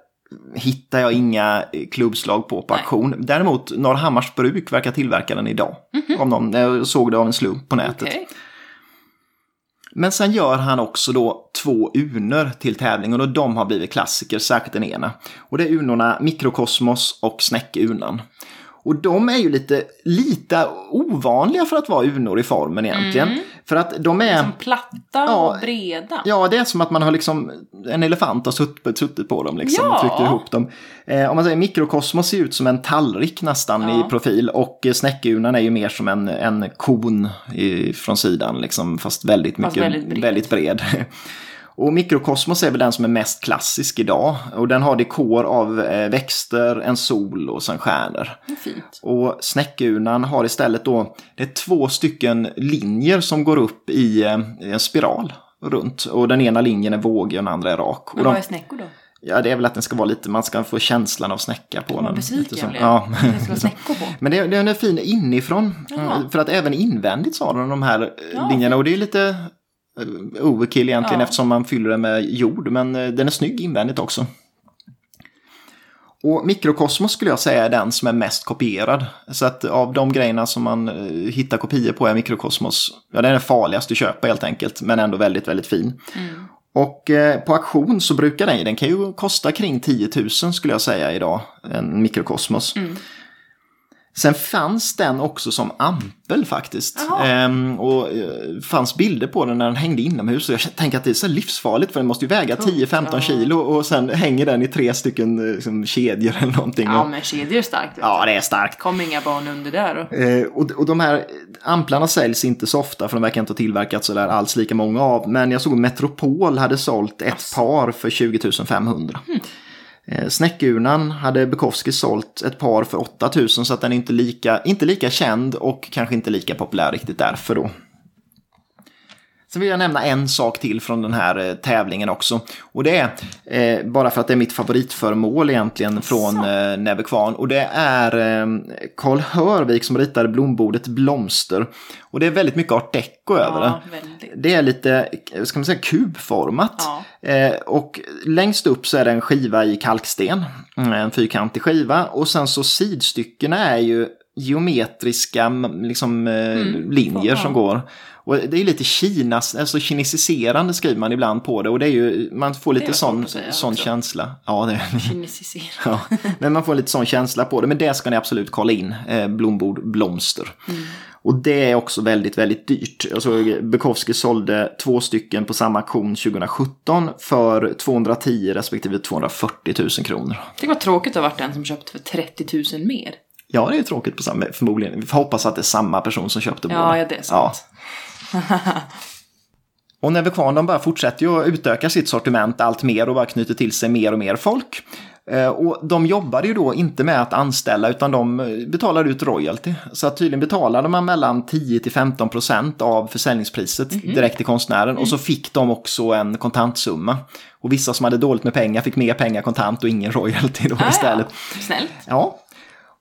hittar jag inga klubbslag på på Nej. auktion. Däremot Norrhammars bruk verkar tillverka den idag. Om någon, jag såg det av en slump på nätet. Okej. Men sen gör han också då två unor till tävlingen och de har blivit klassiker, särskilt den ena. Och det är unorna Mikrokosmos och Snäckeunan. Och de är ju lite, lite ovanliga för att vara unor i formen egentligen. För att de är... Som platta Ja. och breda. Ja, det är som att man har liksom, en elefant har suttit, suttit på dem liksom, Ja. och tryckt ihop dem. Eh, om man säger mikrokosmos ser ut som en tallrik nästan Ja. i profil och snäckunan är ju mer som en, en kon i, från sidan, liksom, fast väldigt Fast mycket, väldigt bred. väldigt bred. Och mikrokosmos är väl den som är mest klassisk idag. Och den har dekor av eh, växter, en sol och sen stjärnor. Fint. Och snäckunan har istället då, det är två stycken linjer som går upp i eh, en spiral runt. Och den ena linjen är vågig och den andra är rak. Och Men de, vad är snäckor då? ja, det är väl att den ska vara lite, man ska få känslan av snäcka på den. Besviken blev. Ja. På. Men det, den är fin inifrån. Jaha. Mm, För att även invändigt så har den de här eh, Ja, linjerna. Och det är lite overkill egentligen Ja. eftersom man fyller den med jord. Men eh, den är snygg invändigt också. Och Mikrokosmos skulle jag säga är den som är mest kopierad. Så att av de grejerna som man eh, hittar kopior på är Mikrokosmos, ja den är farligast att köpa helt enkelt. Men ändå väldigt, väldigt fin. Och eh, på auktion så brukar den, den kan ju kosta kring 10 000 skulle jag säga idag, en mikrokosmos. Sen fanns den också som ampel faktiskt. Ehm, och eh, fanns bilder på den när den hängde inomhus. Och jag tänker att det är så livsfarligt för den måste ju väga 10-15 ja. kilo och sen hänger den i tre stycken eh, liksom, kedjor eller någonting. Ja, och, men kedjor är starkt. ja, det är starkt. Kom inga barn under där då. Eh, och, och de här amplarna säljs inte så ofta för de verkar inte ha tillverkats sådär alls lika många av. Men jag såg att Metropol hade sålt ett par för 20 500. Eh, Eh, Snäckurnan hade Bukowski sålt ett par för 8000 så att den är inte lika, inte lika känd och kanske inte lika populär riktigt därför då. Sen vill jag nämna en sak till från den här eh, tävlingen också. Och det är, eh, bara för att det är mitt favoritföremål egentligen från eh, Kvarn. Och det är eh, Karl Hörvik som ritade blombordet Blomster. Och det är väldigt mycket art deco över det. Ja, väldigt. Det är lite, ska man säga, kubformat. Ja. Eh, och längst upp så är det en skiva i kalksten. Mm, En fyrkantig skiva. Och sen så sidstyckena är ju geometriska liksom, eh, linjer Ja. som går. Och det är lite Kinas, alltså kinesiserande skriver man ibland på det. Och det är ju, man får lite sån, sån också. känsla. Ja, det Kinesisera. Ja, men man får lite sån känsla på det. Men det ska ni absolut kolla in. Eh, blombord Blomster. Och det är också väldigt, väldigt dyrt. Alltså, Bukowski sålde två stycken på samma auktion 2017 för 210 respektive 240 000 kronor. Det var tråkigt att ha varit den som köpte för 30 000 mer. Ja, det är tråkigt på samma, förmodligen. Vi får hoppas att det är samma person som köpte båda. Ja, ja, det är sant. Och Nevekvarn de bara fortsätter ju att utöka sitt sortiment allt mer och bara knyter till sig mer och mer folk. Eh, Och de jobbade ju då inte med att anställa utan de eh, betalade ut royalty. Så tydligen betalade man mellan 10 till 15 procent av försäljningspriset Mhm. direkt till konstnären. Mm. Och så fick de också en kontantsumma. Och vissa som hade dåligt med pengar fick mer pengar kontant och ingen royalty då Ah, istället. ja. Snällt. Ja.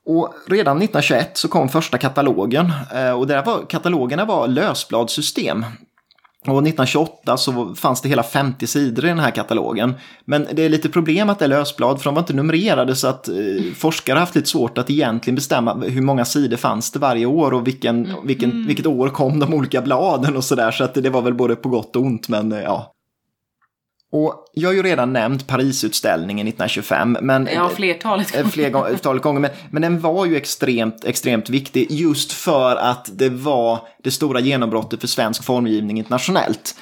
Och redan 1921 så kom första katalogen. eh, Och där var, katalogerna var lösbladssystem. Och 1928 så fanns det hela 50 sidor i den här katalogen. Men det är lite problem att det är lösblad för de var inte numrerade så att eh, forskare har haft lite svårt att egentligen bestämma hur många sidor fanns det varje år och vilken, vilken, vilket år kom de olika bladen och sådär. Så att det var väl både på gott och ont men eh, ja. Och jag har ju redan nämnt Parisutställningen 1925 men Ja, flertalet. Eh, fler gånger, flertalet gånger. Men, men den var ju extremt, extremt viktig just för att det var det stora genombrottet för svensk formgivning internationellt.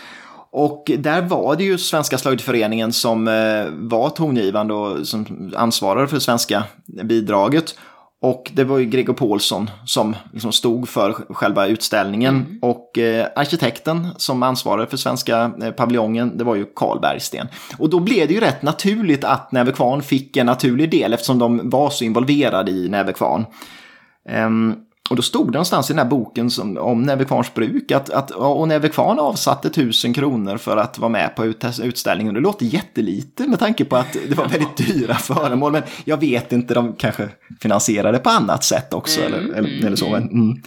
Och där var det ju Svenska slöjdföreningen som eh, var tongivande och som ansvarade för det svenska bidraget. Och det var ju Gregor Paulsson som liksom stod för själva utställningen. Och eh, arkitekten som ansvarade för svenska eh, paviljongen, det var ju Carl Bergsten. Och då blev det ju rätt naturligt att Näve Kvarn fick en naturlig del eftersom de var så involverade i Näve Kvarn. Ehm, och då stod det någonstans i den här boken som, om Näve Kvarns bruk att, att och Näve Kvarn avsatte tusen kronor för att vara med på ut, utställningen. Det låter jättelite med tanke på att det var väldigt dyra föremål. Men jag vet inte, de kanske finansierade på annat sätt också. eller, eller, eller så. Men, mm.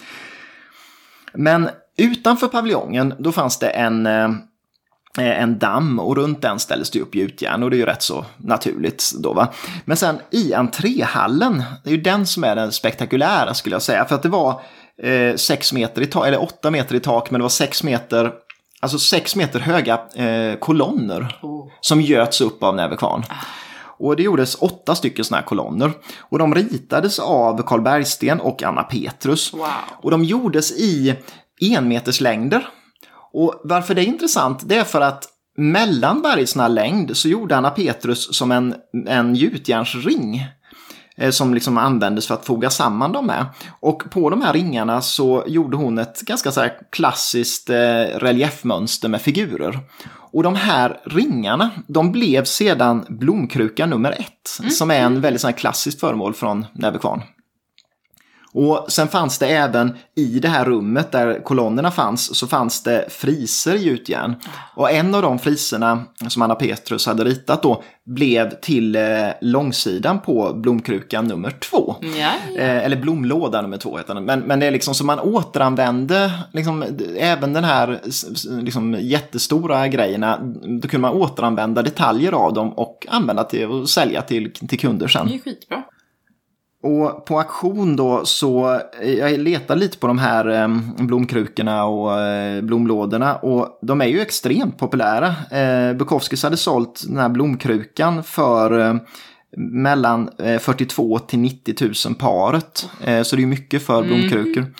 men utanför paviljongen då fanns det en, eh, en damm och runt den ställdes det upp gjutjärn och det är ju rätt så naturligt då va. Men sen i entréhallen, det är ju den som är den spektakulära skulle jag säga, för att det var eh, sex meter i tak, eller åtta meter i tak, men det var sex meter Alltså sex meter höga eh, kolonner Oh. som göts upp av Näve Kvarn. Och det gjordes åtta stycken sådana här kolonner. Och de ritades av Karl Bergsten och Anna Petrus. Wow. Och de gjordes i enmeterslängder. Och varför det är intressant, det är för att mellan varje sån här längd så gjorde Anna Petrus som en, en gjutjärnsring eh, som liksom användes för att foga samman dem med. Och på de här ringarna så gjorde hon ett ganska så här klassiskt eh, reliefmönster med figurer. Och de här ringarna, de blev sedan blomkruka nummer ett, som är en väldigt sån här klassiskt föremål från Näve Kvarn. Och sen fanns det även i det här rummet där kolonnerna fanns så fanns det friser i gjutjärn. Och en av de friserna som Anna Petrus hade ritat då blev till eh, långsidan på blomkrukan nummer två. Ja, ja. Eh, eller blomlåda nummer två heter den. Men, men det är liksom så man återanvände liksom, även den här liksom, jättestora grejerna. Då kunde man återanvända detaljer av dem och använda till och sälja till, till kunder sen. Det är skitbra. Och på auktion då så, eh, jag letar lite på de här eh, blomkrukorna och eh, blomlådorna och de är ju extremt populära. Bukowskis hade sålt den här blomkrukan för mellan eh, 42 till 90 000 paret. Så det är mycket för blomkrukor. Ehm,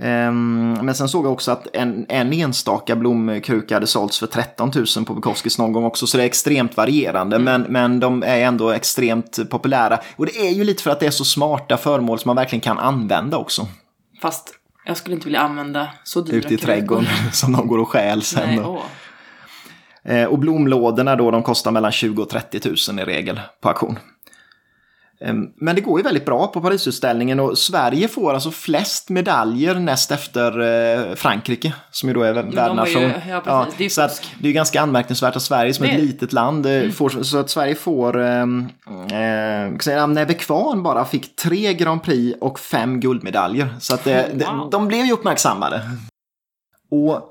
Men sen såg jag också att en, en enstaka blomkruka hade sålts för 13 000 på Bukowskis någon gång också. Så det är extremt varierande. Men, men de är ändå extremt populära. Och det är ju lite för att det är så smarta föremål som man verkligen kan använda också. Fast jag skulle inte vilja använda så dyra Ute i trädgården som de går och stjäl sen. Nej, åh. Eh, Och blomlådorna då, de kostar mellan 20 och 30 000 i regel på auktion. Ehm, Men det går ju väldigt bra på Parisutställningen och Sverige får alltså flest medaljer näst efter eh, Frankrike som ju då är var ju- värdnation. ja, precis. Det är så att det är ganska anmärkningsvärt att Sverige som Det Mm. ett litet land eh, får, så att Sverige får, eh, eh, Näve Kvarn bara fick tre Grand Prix och fem guldmedaljer. Så att det, det, Wow. de blev ju uppmärksammade. Och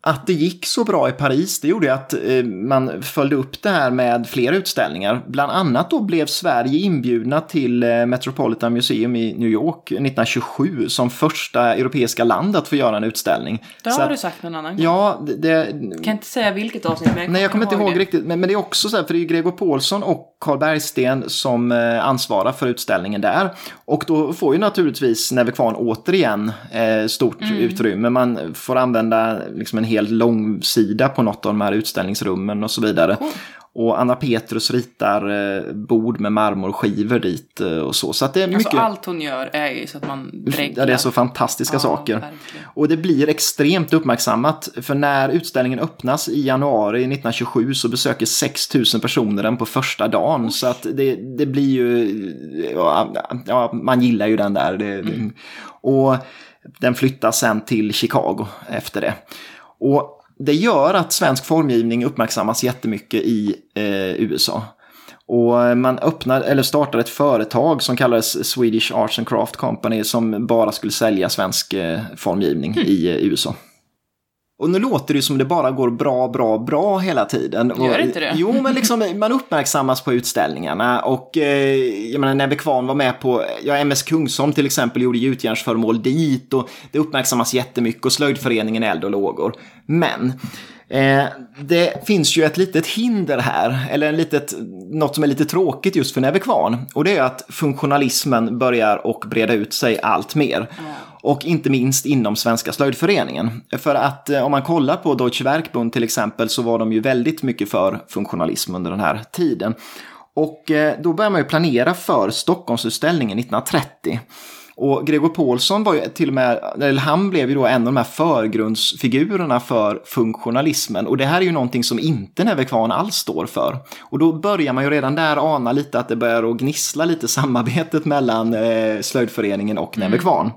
att det gick så bra i Paris, det gjorde att eh, man följde upp det här med fler utställningar. Bland annat då blev Sverige inbjudna till eh, Metropolitan Museum i New York 1927 som första europeiska land att få göra en utställning. Det Så har att- du sagt någon annan gång. Ja, det, det, Kan inte säga vilket avsnitt, men jag Nej, jag kommer inte ihåg det. riktigt. Men, men det är också så här, för det är ju Gregor Paulsson och Carl Bergsten som eh, ansvarar för utställningen där. Och då får ju naturligtvis Näve Kvarn återigen eh, stort utrymme. Man får använda liksom en hel långsida på något av de här utställningsrummen och så vidare. Cool. Och Anna Petrus ritar eh, bord med marmorskivor dit eh, och så. Så att det är mycket... Alltså allt hon gör är ju så att man dreglar. Ja, det är så fantastiska Ja, saker. verkligen. Och det blir extremt uppmärksammat. För när utställningen öppnas i januari 1927 så besöker 6 000 personer den på första dagen. Så att det, det blir ju... Ja, ja, man gillar ju den där. Det, Mm. Och den flyttas sen till Chicago efter det. Och det gör att svensk formgivning uppmärksammas jättemycket i eh, USA. Och man öppnar, eller startar ett företag som kallades Swedish Arts and Craft Company som bara skulle sälja svensk eh, formgivning i eh, USA. Och nu låter det som det bara går bra, bra, bra hela tiden. Gör Och- inte det? Jo, men liksom man uppmärksammas på utställningarna och eh, jag menar Nebbe Kvarn var med på, ja MS Kungsholm till exempel gjorde gjutjärnsföremål dit och det uppmärksammas jättemycket och slöjdföreningen Eld och lågor. Men Eh, det finns ju ett litet hinder här, eller en litet, något som är lite tråkigt just för Näve Kvarn. Och det är att funktionalismen börjar och breda ut sig allt mer. Och inte minst inom Svenska slöjdföreningen. För att eh, om man kollar på Deutsche Werkbund till exempel så var de ju väldigt mycket för funktionalism under den här tiden. Och eh, då börjar man ju planera för Stockholmsutställningen 1930. Och Gregor Paulsson var ju till och med, eller han blev ju då en av de här förgrundsfigurerna för funktionalismen. Och det här är ju någonting som inte Näve Kvarn alls står för. Och då börjar man ju redan där ana lite att det börjar att gnissla lite samarbetet mellan eh, slöjdföreningen och Näve Kvarn.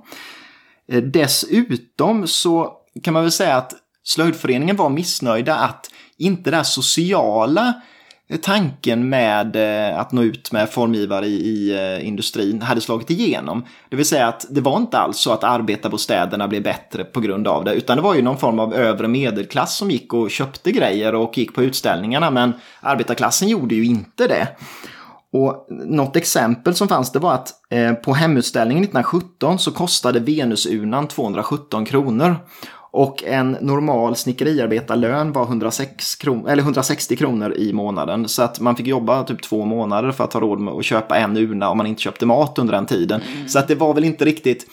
Eh, dessutom så kan man väl säga att slöjdföreningen var missnöjda att inte den här sociala eh, tanken med eh, att nå ut med formgivare i, industrin hade slagit igenom. Det vill säga att det var inte alls så att arbetarbostäderna blev bättre på grund av det, utan det var ju någon form av övre medelklass som gick och köpte grejer och gick på utställningarna, men arbetarklassen gjorde ju inte det. Och något exempel som fanns det var att eh, på hemutställningen 1917 så kostade Venusurnan 217 kronor. Och en normal snickeriarbetarlön var 106 kron eller 160 kronor i månaden. Så att man fick jobba typ två månader för att ha råd med att köpa en urna om man inte köpte mat under den tiden. Mm. Så att det var väl inte riktigt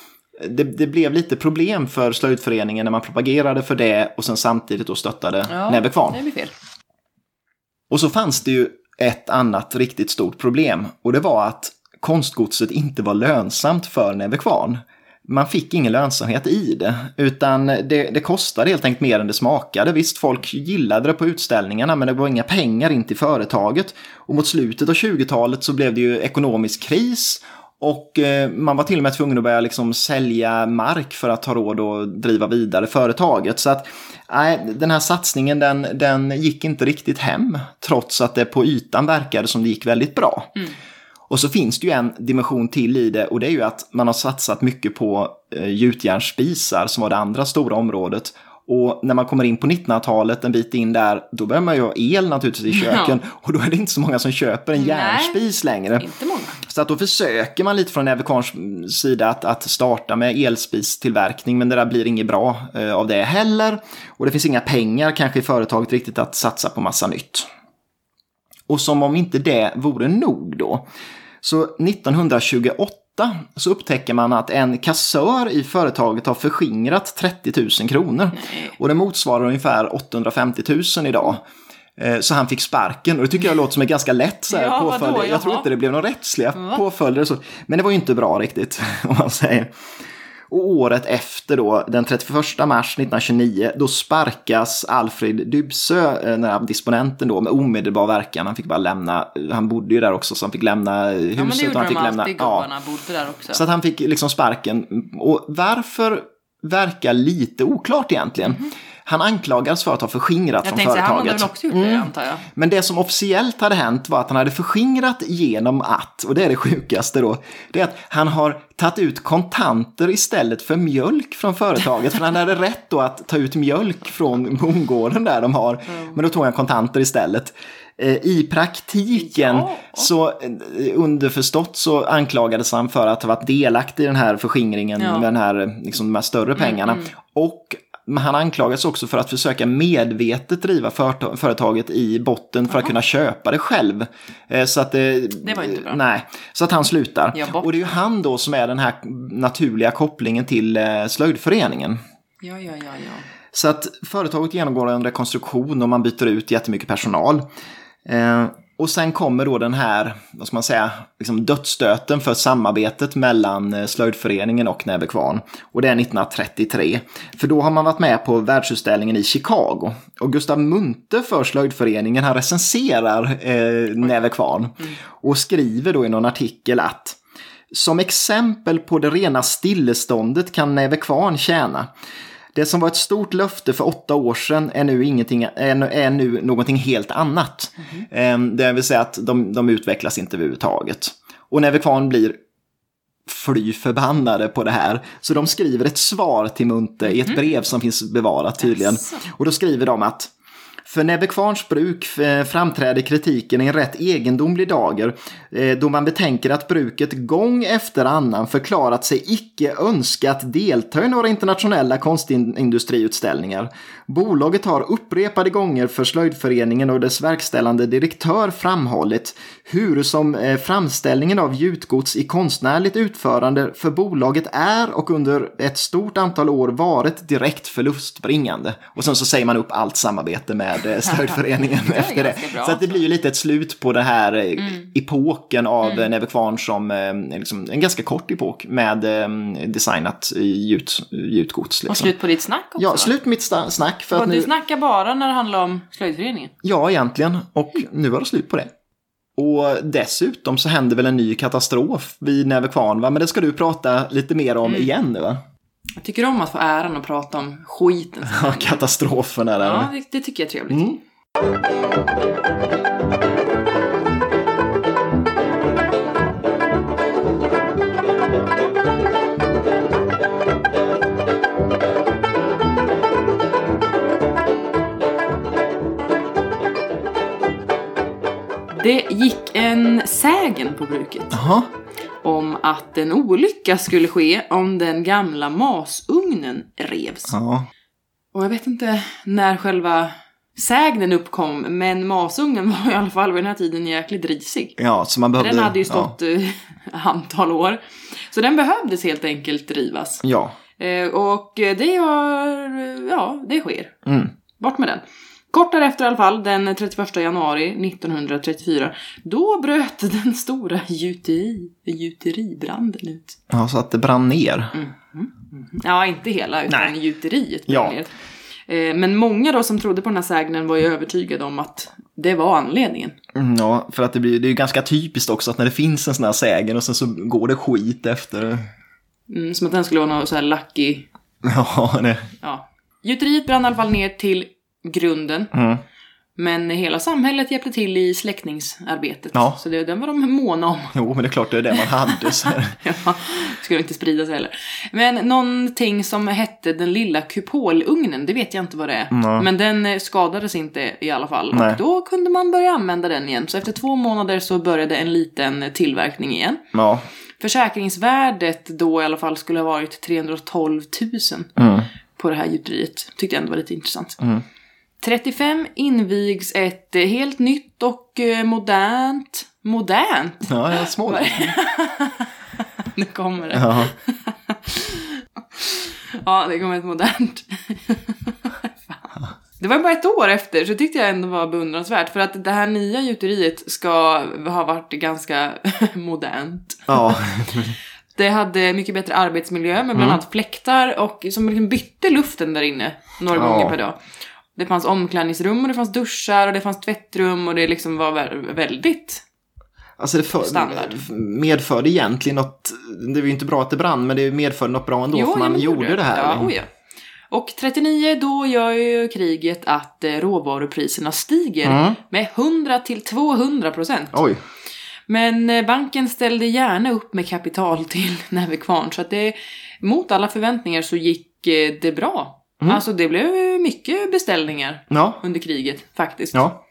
det, det, blev lite problem för slöjdföreningen när man propagerade för det och sen samtidigt då stöttade ja, Näve Kvarn. Det blir fel. Och så fanns det ju ett annat riktigt stort problem och det var att konstgodset inte var lönsamt för Nevekvarn. Man fick ingen lönsamhet i det, utan det, det kostade helt enkelt mer än det smakade. Visst, folk gillade det på utställningarna, men det var inga pengar in till företaget. Och mot slutet av 20-talet så blev det ju ekonomisk kris och eh, man var till och med tvungen att börja liksom sälja mark för att ha råd att driva vidare företaget. Så att nej, den här satsningen den, den gick inte riktigt hem, trots att det på ytan verkade som det gick väldigt bra. Mm. Och så finns det ju en dimension till i det och det är ju att man har satsat mycket på eh, gjutjärnsspisar som var det andra stora området. Och när man kommer in på 1900-talet, en bit in där, då börjar man ju ha el naturligtvis i köken. Ja. Och då är det inte så många som köper en järnspis längre. Inte många. Så att då försöker man lite från Nevekans sida att, att starta med elspistillverkning, men det där blir inget bra eh, av det heller. Och det finns inga pengar kanske i företaget riktigt att satsa på massa nytt. Och som om inte det vore nog då, så 1928 så upptäcker man att en kassör i företaget har förskingrat 30 000 kronor. Och det motsvarar ungefär 850 000 idag. Eh, så han fick sparken och det tycker jag låter som ett ganska lätt så här, ja, påföljd. Jag tror inte det blev några rättsliga påföljder. Men det var ju inte bra riktigt, om man säger. Och året efter då, den 31 mars 1929, då sparkas Alfred Dybsö, eh, den här disponenten då, med omedelbar verkan. Han fick bara lämna, han bodde ju där också så han fick lämna huset. Ja men det gjorde och han fick de lämna, alltid, ja. bodde där också. Så att han fick liksom sparken. Och varför verkar lite oklart egentligen. Mm. Han anklagades för att ha förskingrat jag från företaget. Jag tänkte han hade väl också gjort det, mm. antar jag. Men det som officiellt hade hänt var att han hade förskingrat genom att, och det är det sjukaste då, det är att han har tagit ut kontanter istället för mjölk från företaget. För han hade rätt då att ta ut mjölk från bondgården där de har. Mm. Men då tog han kontanter istället. Eh, I praktiken ja. så eh, underförstått så anklagades han för att ha varit delaktig i den här förskingringen ja. med den här, liksom, de här större pengarna. Mm, mm. Och men han anklagas också för att försöka medvetet driva företaget i botten för Aha. att kunna köpa det själv. Eh, så att det, det var inte bra. Nej, så att han slutar. Och det är ju han då som är den här naturliga kopplingen till eh, slöjdföreningen. Ja, ja, ja, ja. Så att företaget genomgår en rekonstruktion och man byter ut jättemycket personal. Och sen kommer då den här, vad ska man säga, liksom dödsstöten för samarbetet mellan eh, slöjdföreningen och Nävekvarn. Och det är 1933. För då har man varit med på världsutställningen i Chicago. Och Gustav Munte för slöjdföreningen, han recenserar eh, Näve Mm. Och skriver då i någon artikel att som exempel på det rena stilleståndet kan Nävekvarn tjäna. Det som var ett stort löfte för åtta år sedan är nu, ingenting, är, nu någonting helt annat. Mm. Det vill säga att de, de utvecklas inte överhuvudtaget. Och Neve Kvarn blir fly förbannade på det här. Så de skriver ett svar till Munte i ett mhm. brev som finns bevarat tydligen. Och då skriver de att för Nebbe Kvarns bruk eh, framträder kritiken i en rätt egendomlig dager eh, då man betänker att bruket gång efter annan förklarat sig icke önskat delta i några internationella konstindustriutställningar. Bolaget har upprepade gånger för Slöjdföreningen och dess verkställande direktör framhållit hur som eh, framställningen av gjutgods i konstnärligt utförande för bolaget är och under ett stort antal år varit direkt förlustbringande. Och sen så säger man upp allt samarbete med med stödföreningen efter det. Så att det blir ju lite ett slut på den här eh, mm. epoken av mm. Neve Kvarn som eh, liksom, en ganska kort epok med eh, designat gjut, gjutgods. Liksom. Och slut på ditt snack också? Ja, slut på mitt snack. För att nu... Du snackar bara när det handlar om slöjdföreningen? Ja, egentligen. Och nu var det slut på det. Och dessutom så händer väl en ny katastrof vid Näve Kvarn, va? Men det ska du prata lite mer om mm. igen nu va? Jag tycker om att få äran att prata om skiten. Ja, katastroferna där. Ja, det, det tycker jag är trevligt. Mm. Det gick en sägen på bruket Jaha. Om att en olycka skulle ske om den gamla masugnen revs. Ja. Och jag vet inte när själva sägnen uppkom, men masugnen var i alla fall vid den här tiden jäkligt risig. ja, så man behövde... Den hade ju stått eh, antal år. Så den behövdes helt enkelt rivas. Ja. Eh, och det var, ja, det sker. ja. Mm. Bort med den. Kort därefter i alla fall, den 31 januari 1934, då bröt den stora gjuteri, gjuteribranden ut. ja, så att det brann ner. Ja, inte hela, utan Nej. gjuteriet Ja. brann ner. Eh, Men många då som trodde på den här sägnen var ju övertygade om att det var anledningen. Mm, Ja, för att det, blir, det är ju ganska typiskt också att när det finns en sån här sägen och sen så går det skit efter. Mm, som att den skulle vara någon så här lucky... Ja, det... Ja. Gjuteriet brann i alla fall ner till grunden. Mm. Men hela samhället hjälpte till i släckningsarbetet. Ja. Så det, den var de måna om. Jo, men det är klart det är det man hade. Så. Ja, skulle inte sprida sig heller. Men någonting som hette den lilla kupolugnen, det vet jag inte vad det är. Nej. Men den eh, skadades inte i alla fall. Nej. Och då kunde man börja använda den igen. Så efter två månader så började en liten tillverkning igen. Ja. Försäkringsvärdet då i alla fall skulle ha varit 312 000 Mm. på det här gjuteriet. Tyckte jag ändå var lite intressant. Mm. 35 invigs ett eh, helt nytt och eh, modernt... Modernt? Ja, jag små. Nu kommer det. Ja. Ja, det kommer ett modernt. Det var bara ett år efter, så tyckte jag ändå var beundransvärt. För att det här nya gjuteriet ska ha varit ganska modernt. ja. Det hade mycket bättre arbetsmiljö med bland Mm. annat fläktar och som liksom bytte luften där inne några Ja. gånger per dag. Det fanns omklädningsrum och det fanns duschar och det fanns tvättrum och det liksom var vä- väldigt... Alltså det för, Standard. medförde egentligen något, det var ju inte bra att det brann, men det medförde något bra ändå, för ja, man gjorde det här. Ja, oh ja. Och 39 då gör ju kriget att eh, råvarupriserna stiger Mm. med 100 till 200 procent. Oj. Men eh, banken ställde gärna upp med kapital till Näve Kvarn så att det mot alla förväntningar så gick eh, det bra. Mm. Alltså det blev mycket beställningar Ja. under kriget faktiskt. Ja.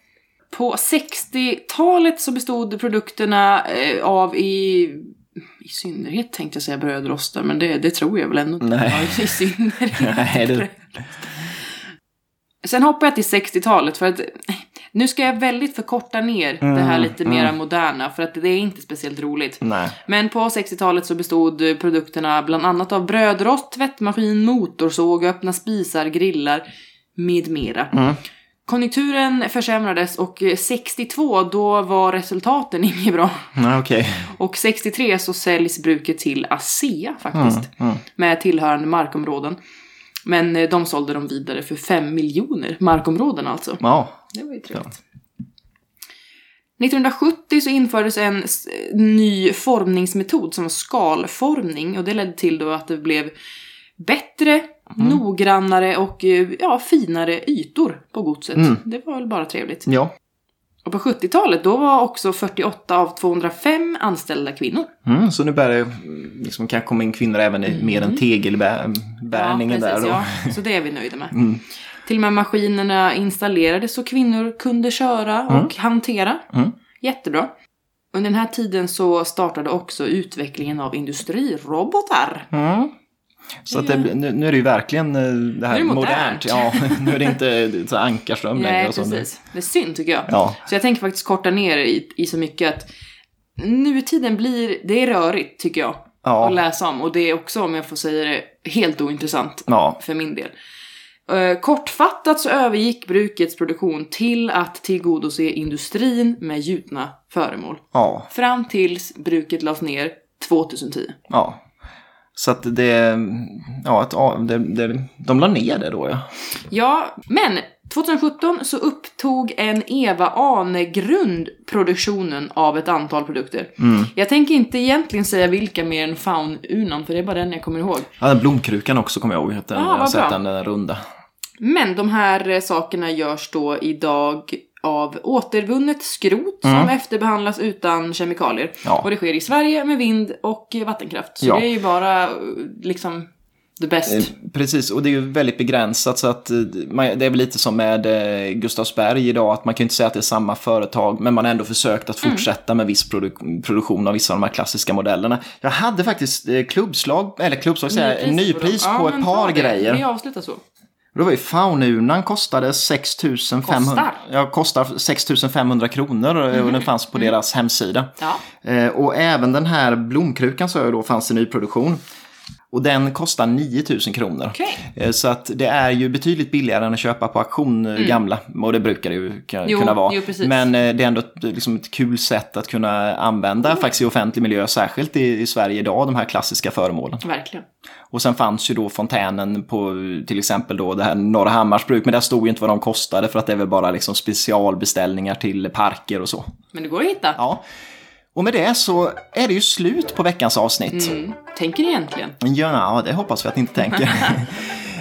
På 60-talet så bestod produkterna eh, av i, i synnerhet tänkte jag säga brödrostar, men det, det tror jag väl ändå inte. Nej. I synnerhet. Nej, det- Sen hoppar jag till 60-talet för att nu ska jag väldigt förkorta ner det här Mm, lite mera moderna för att det är inte speciellt roligt. Nej. Men på 60-talet så bestod produkterna bland annat av brödrost, tvättmaskin, motorsåg, öppna spisar, grillar med mera. Mm. Konjunkturen försämrades och eh, 62 då var resultaten inget bra. Nej, okej. Och 63 så säljs bruket till ASEA faktiskt. Mm. Mm. Med tillhörande markområden. Men eh, de sålde dem vidare för 5 miljoner markområden alltså. Ja. Det var ju trevligt. 1970 så infördes en s- ny formningsmetod som var skalformning och det ledde till då att det blev bättre, noggrannare och eh, ja, finare ytor på godset. Mm. Det var väl bara trevligt. Ja. Och på 70-talet då var också 48 av 205 anställda kvinnor. Mm, så nu börjar det liksom kanske komma in kvinnor även i mer än tegelbärningen där. precis, Då. ja. Så det är vi nöjda med. Mm. Till och med maskinerna installerades så kvinnor kunde köra och hantera. Mm. Jättebra. Under den här tiden så startade också utvecklingen av industrirobotar. Så det, blir- nu, är det ju verkligen eh, det här Nu det modernt. modernt. Ja, nu är det inte så ankarström längre. Nej, och sånt. precis. Det är synd tycker jag. Ja. Så jag tänker faktiskt korta ner i, i så mycket att nutiden blir, det är rörigt tycker jag. Ja. Att läsa om. Och det är också, om jag får säga det, helt ointressant. Ja. för min del. Eh, kortfattat så övergick brukets produktion till att tillgodose industrin med gjutna föremål. Ja. Fram tills bruket lades ner 2010. Ja. Så att det, ja, att, det, det, de la ner det då ja. Ja, men 2017 så upptog en Eva Anegrund produktionen av ett antal produkter. Mm. Jag tänker inte egentligen säga vilka mer än Faun Unan, för det är bara den jag kommer ihåg. ja den blomkrukan också kommer jag ihåg. Den, Ja, jag har sett den, den runda. Men de här eh, sakerna görs då idag av återvunnet skrot som efterbehandlas utan kemikalier. Mm. Ja. Och det sker i Sverige med vind och vattenkraft. Så Ja. det är ju bara liksom the best. Eh, Precis, och det är ju väldigt begränsat så att eh, man, det är väl lite som med eh, Gustavsberg idag att man kan ju inte säga att det är samma företag men man har ändå försökt att Mm. fortsätta med viss produ- produktion av vissa av de här klassiska modellerna. Jag hade faktiskt klubbslag, eller klubbslag säger jag, nypris dem. på Ja, ett par grejer. Vi avslutar så. Det var ju Faununan kostade 6500 Kostar? Ja, kostar 6500 kronor och den fanns på deras hemsida. Ja. Eh, och även den här blomkrukan sa jag då fanns i nyproduktion. Och den kostar 9000 kronor. Okej. Eh, Så att det är ju betydligt billigare än att köpa på auktion eh, gamla. Och det brukar det ju ka- Jo, kunna vara. jo. Men eh, det är ändå ett, liksom ett kul sätt att kunna använda faktiskt i offentlig miljö. Särskilt i, i Sverige idag, de här klassiska föremålen. Verkligen. Och sen fanns ju då fontänen på till exempel då det här Norra Hammars bruk. Men där stod ju inte vad de kostade för att det är väl bara liksom specialbeställningar till parker och så. Men det går att hitta. Ja. Och med det så är det ju slut på veckans avsnitt. Mm. Tänker ni egentligen? Ja, det hoppas vi att ni inte tänker.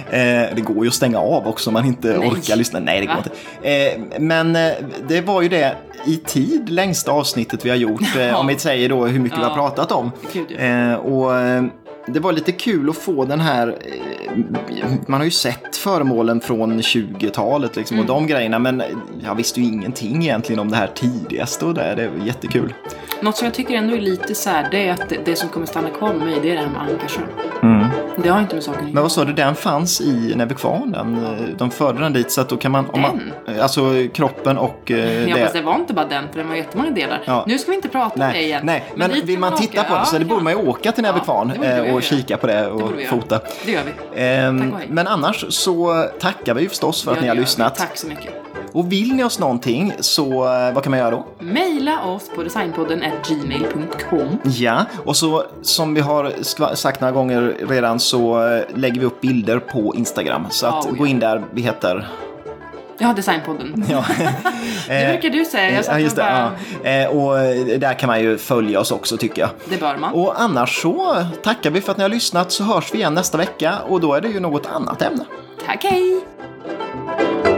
Eh, det går ju att stänga av också om man inte Nej. orkar lyssna. Nej, det går Va? inte. Eh, men eh, det var ju det i tid längsta avsnittet vi har gjort. Eh, om vi säger då hur mycket vi har Ja. pratat om. Gud, ja. Och det var lite kul att få den här, eh, man har ju sett föremålen från 20-talet liksom, Mm. och de grejerna, men jag visste ju ingenting egentligen om det här tidigaste och det, det var jättekul. Något som jag tycker ändå är lite så här, det är att det, som kommer stanna kvar med mig, det är det här med Ankarsjön. Det har inte med saken Men vad sa du, den fanns i Näbbekvarn? Den, eh, de förde den dit så att då kan man... Om man eh, alltså kroppen och eh, Ja, det. fast det var inte bara den, för den var jättemånga delar. Ja. Nu ska vi inte prata om det igen. nej, men, dit vill kan man titta åka. på det så Ja, det borde ja. man ju åka till vi eh, och kika på det och göra. fota. Det gör vi. Ehm, Tack men annars så tackar vi förstås för att ni har det lyssnat. Tack så mycket. Och vill ni oss någonting så eh, vad kan man göra då? Maila oss på designpodden gmail.com. Ja, och så som vi har sagt några gånger redan så eh, lägger vi upp bilder på Instagram. Så att Oh, ja. gå in där, vi heter... Ja, designpodden. Ja. Det brukar du säga. Jag ja, just det. bara, Ja. Eh, Och eh, där kan man ju följa oss också tycker jag. det bör man. Och annars så tackar vi för att ni har lyssnat så hörs vi igen nästa vecka och då är det ju något annat ämne. Tack, hej!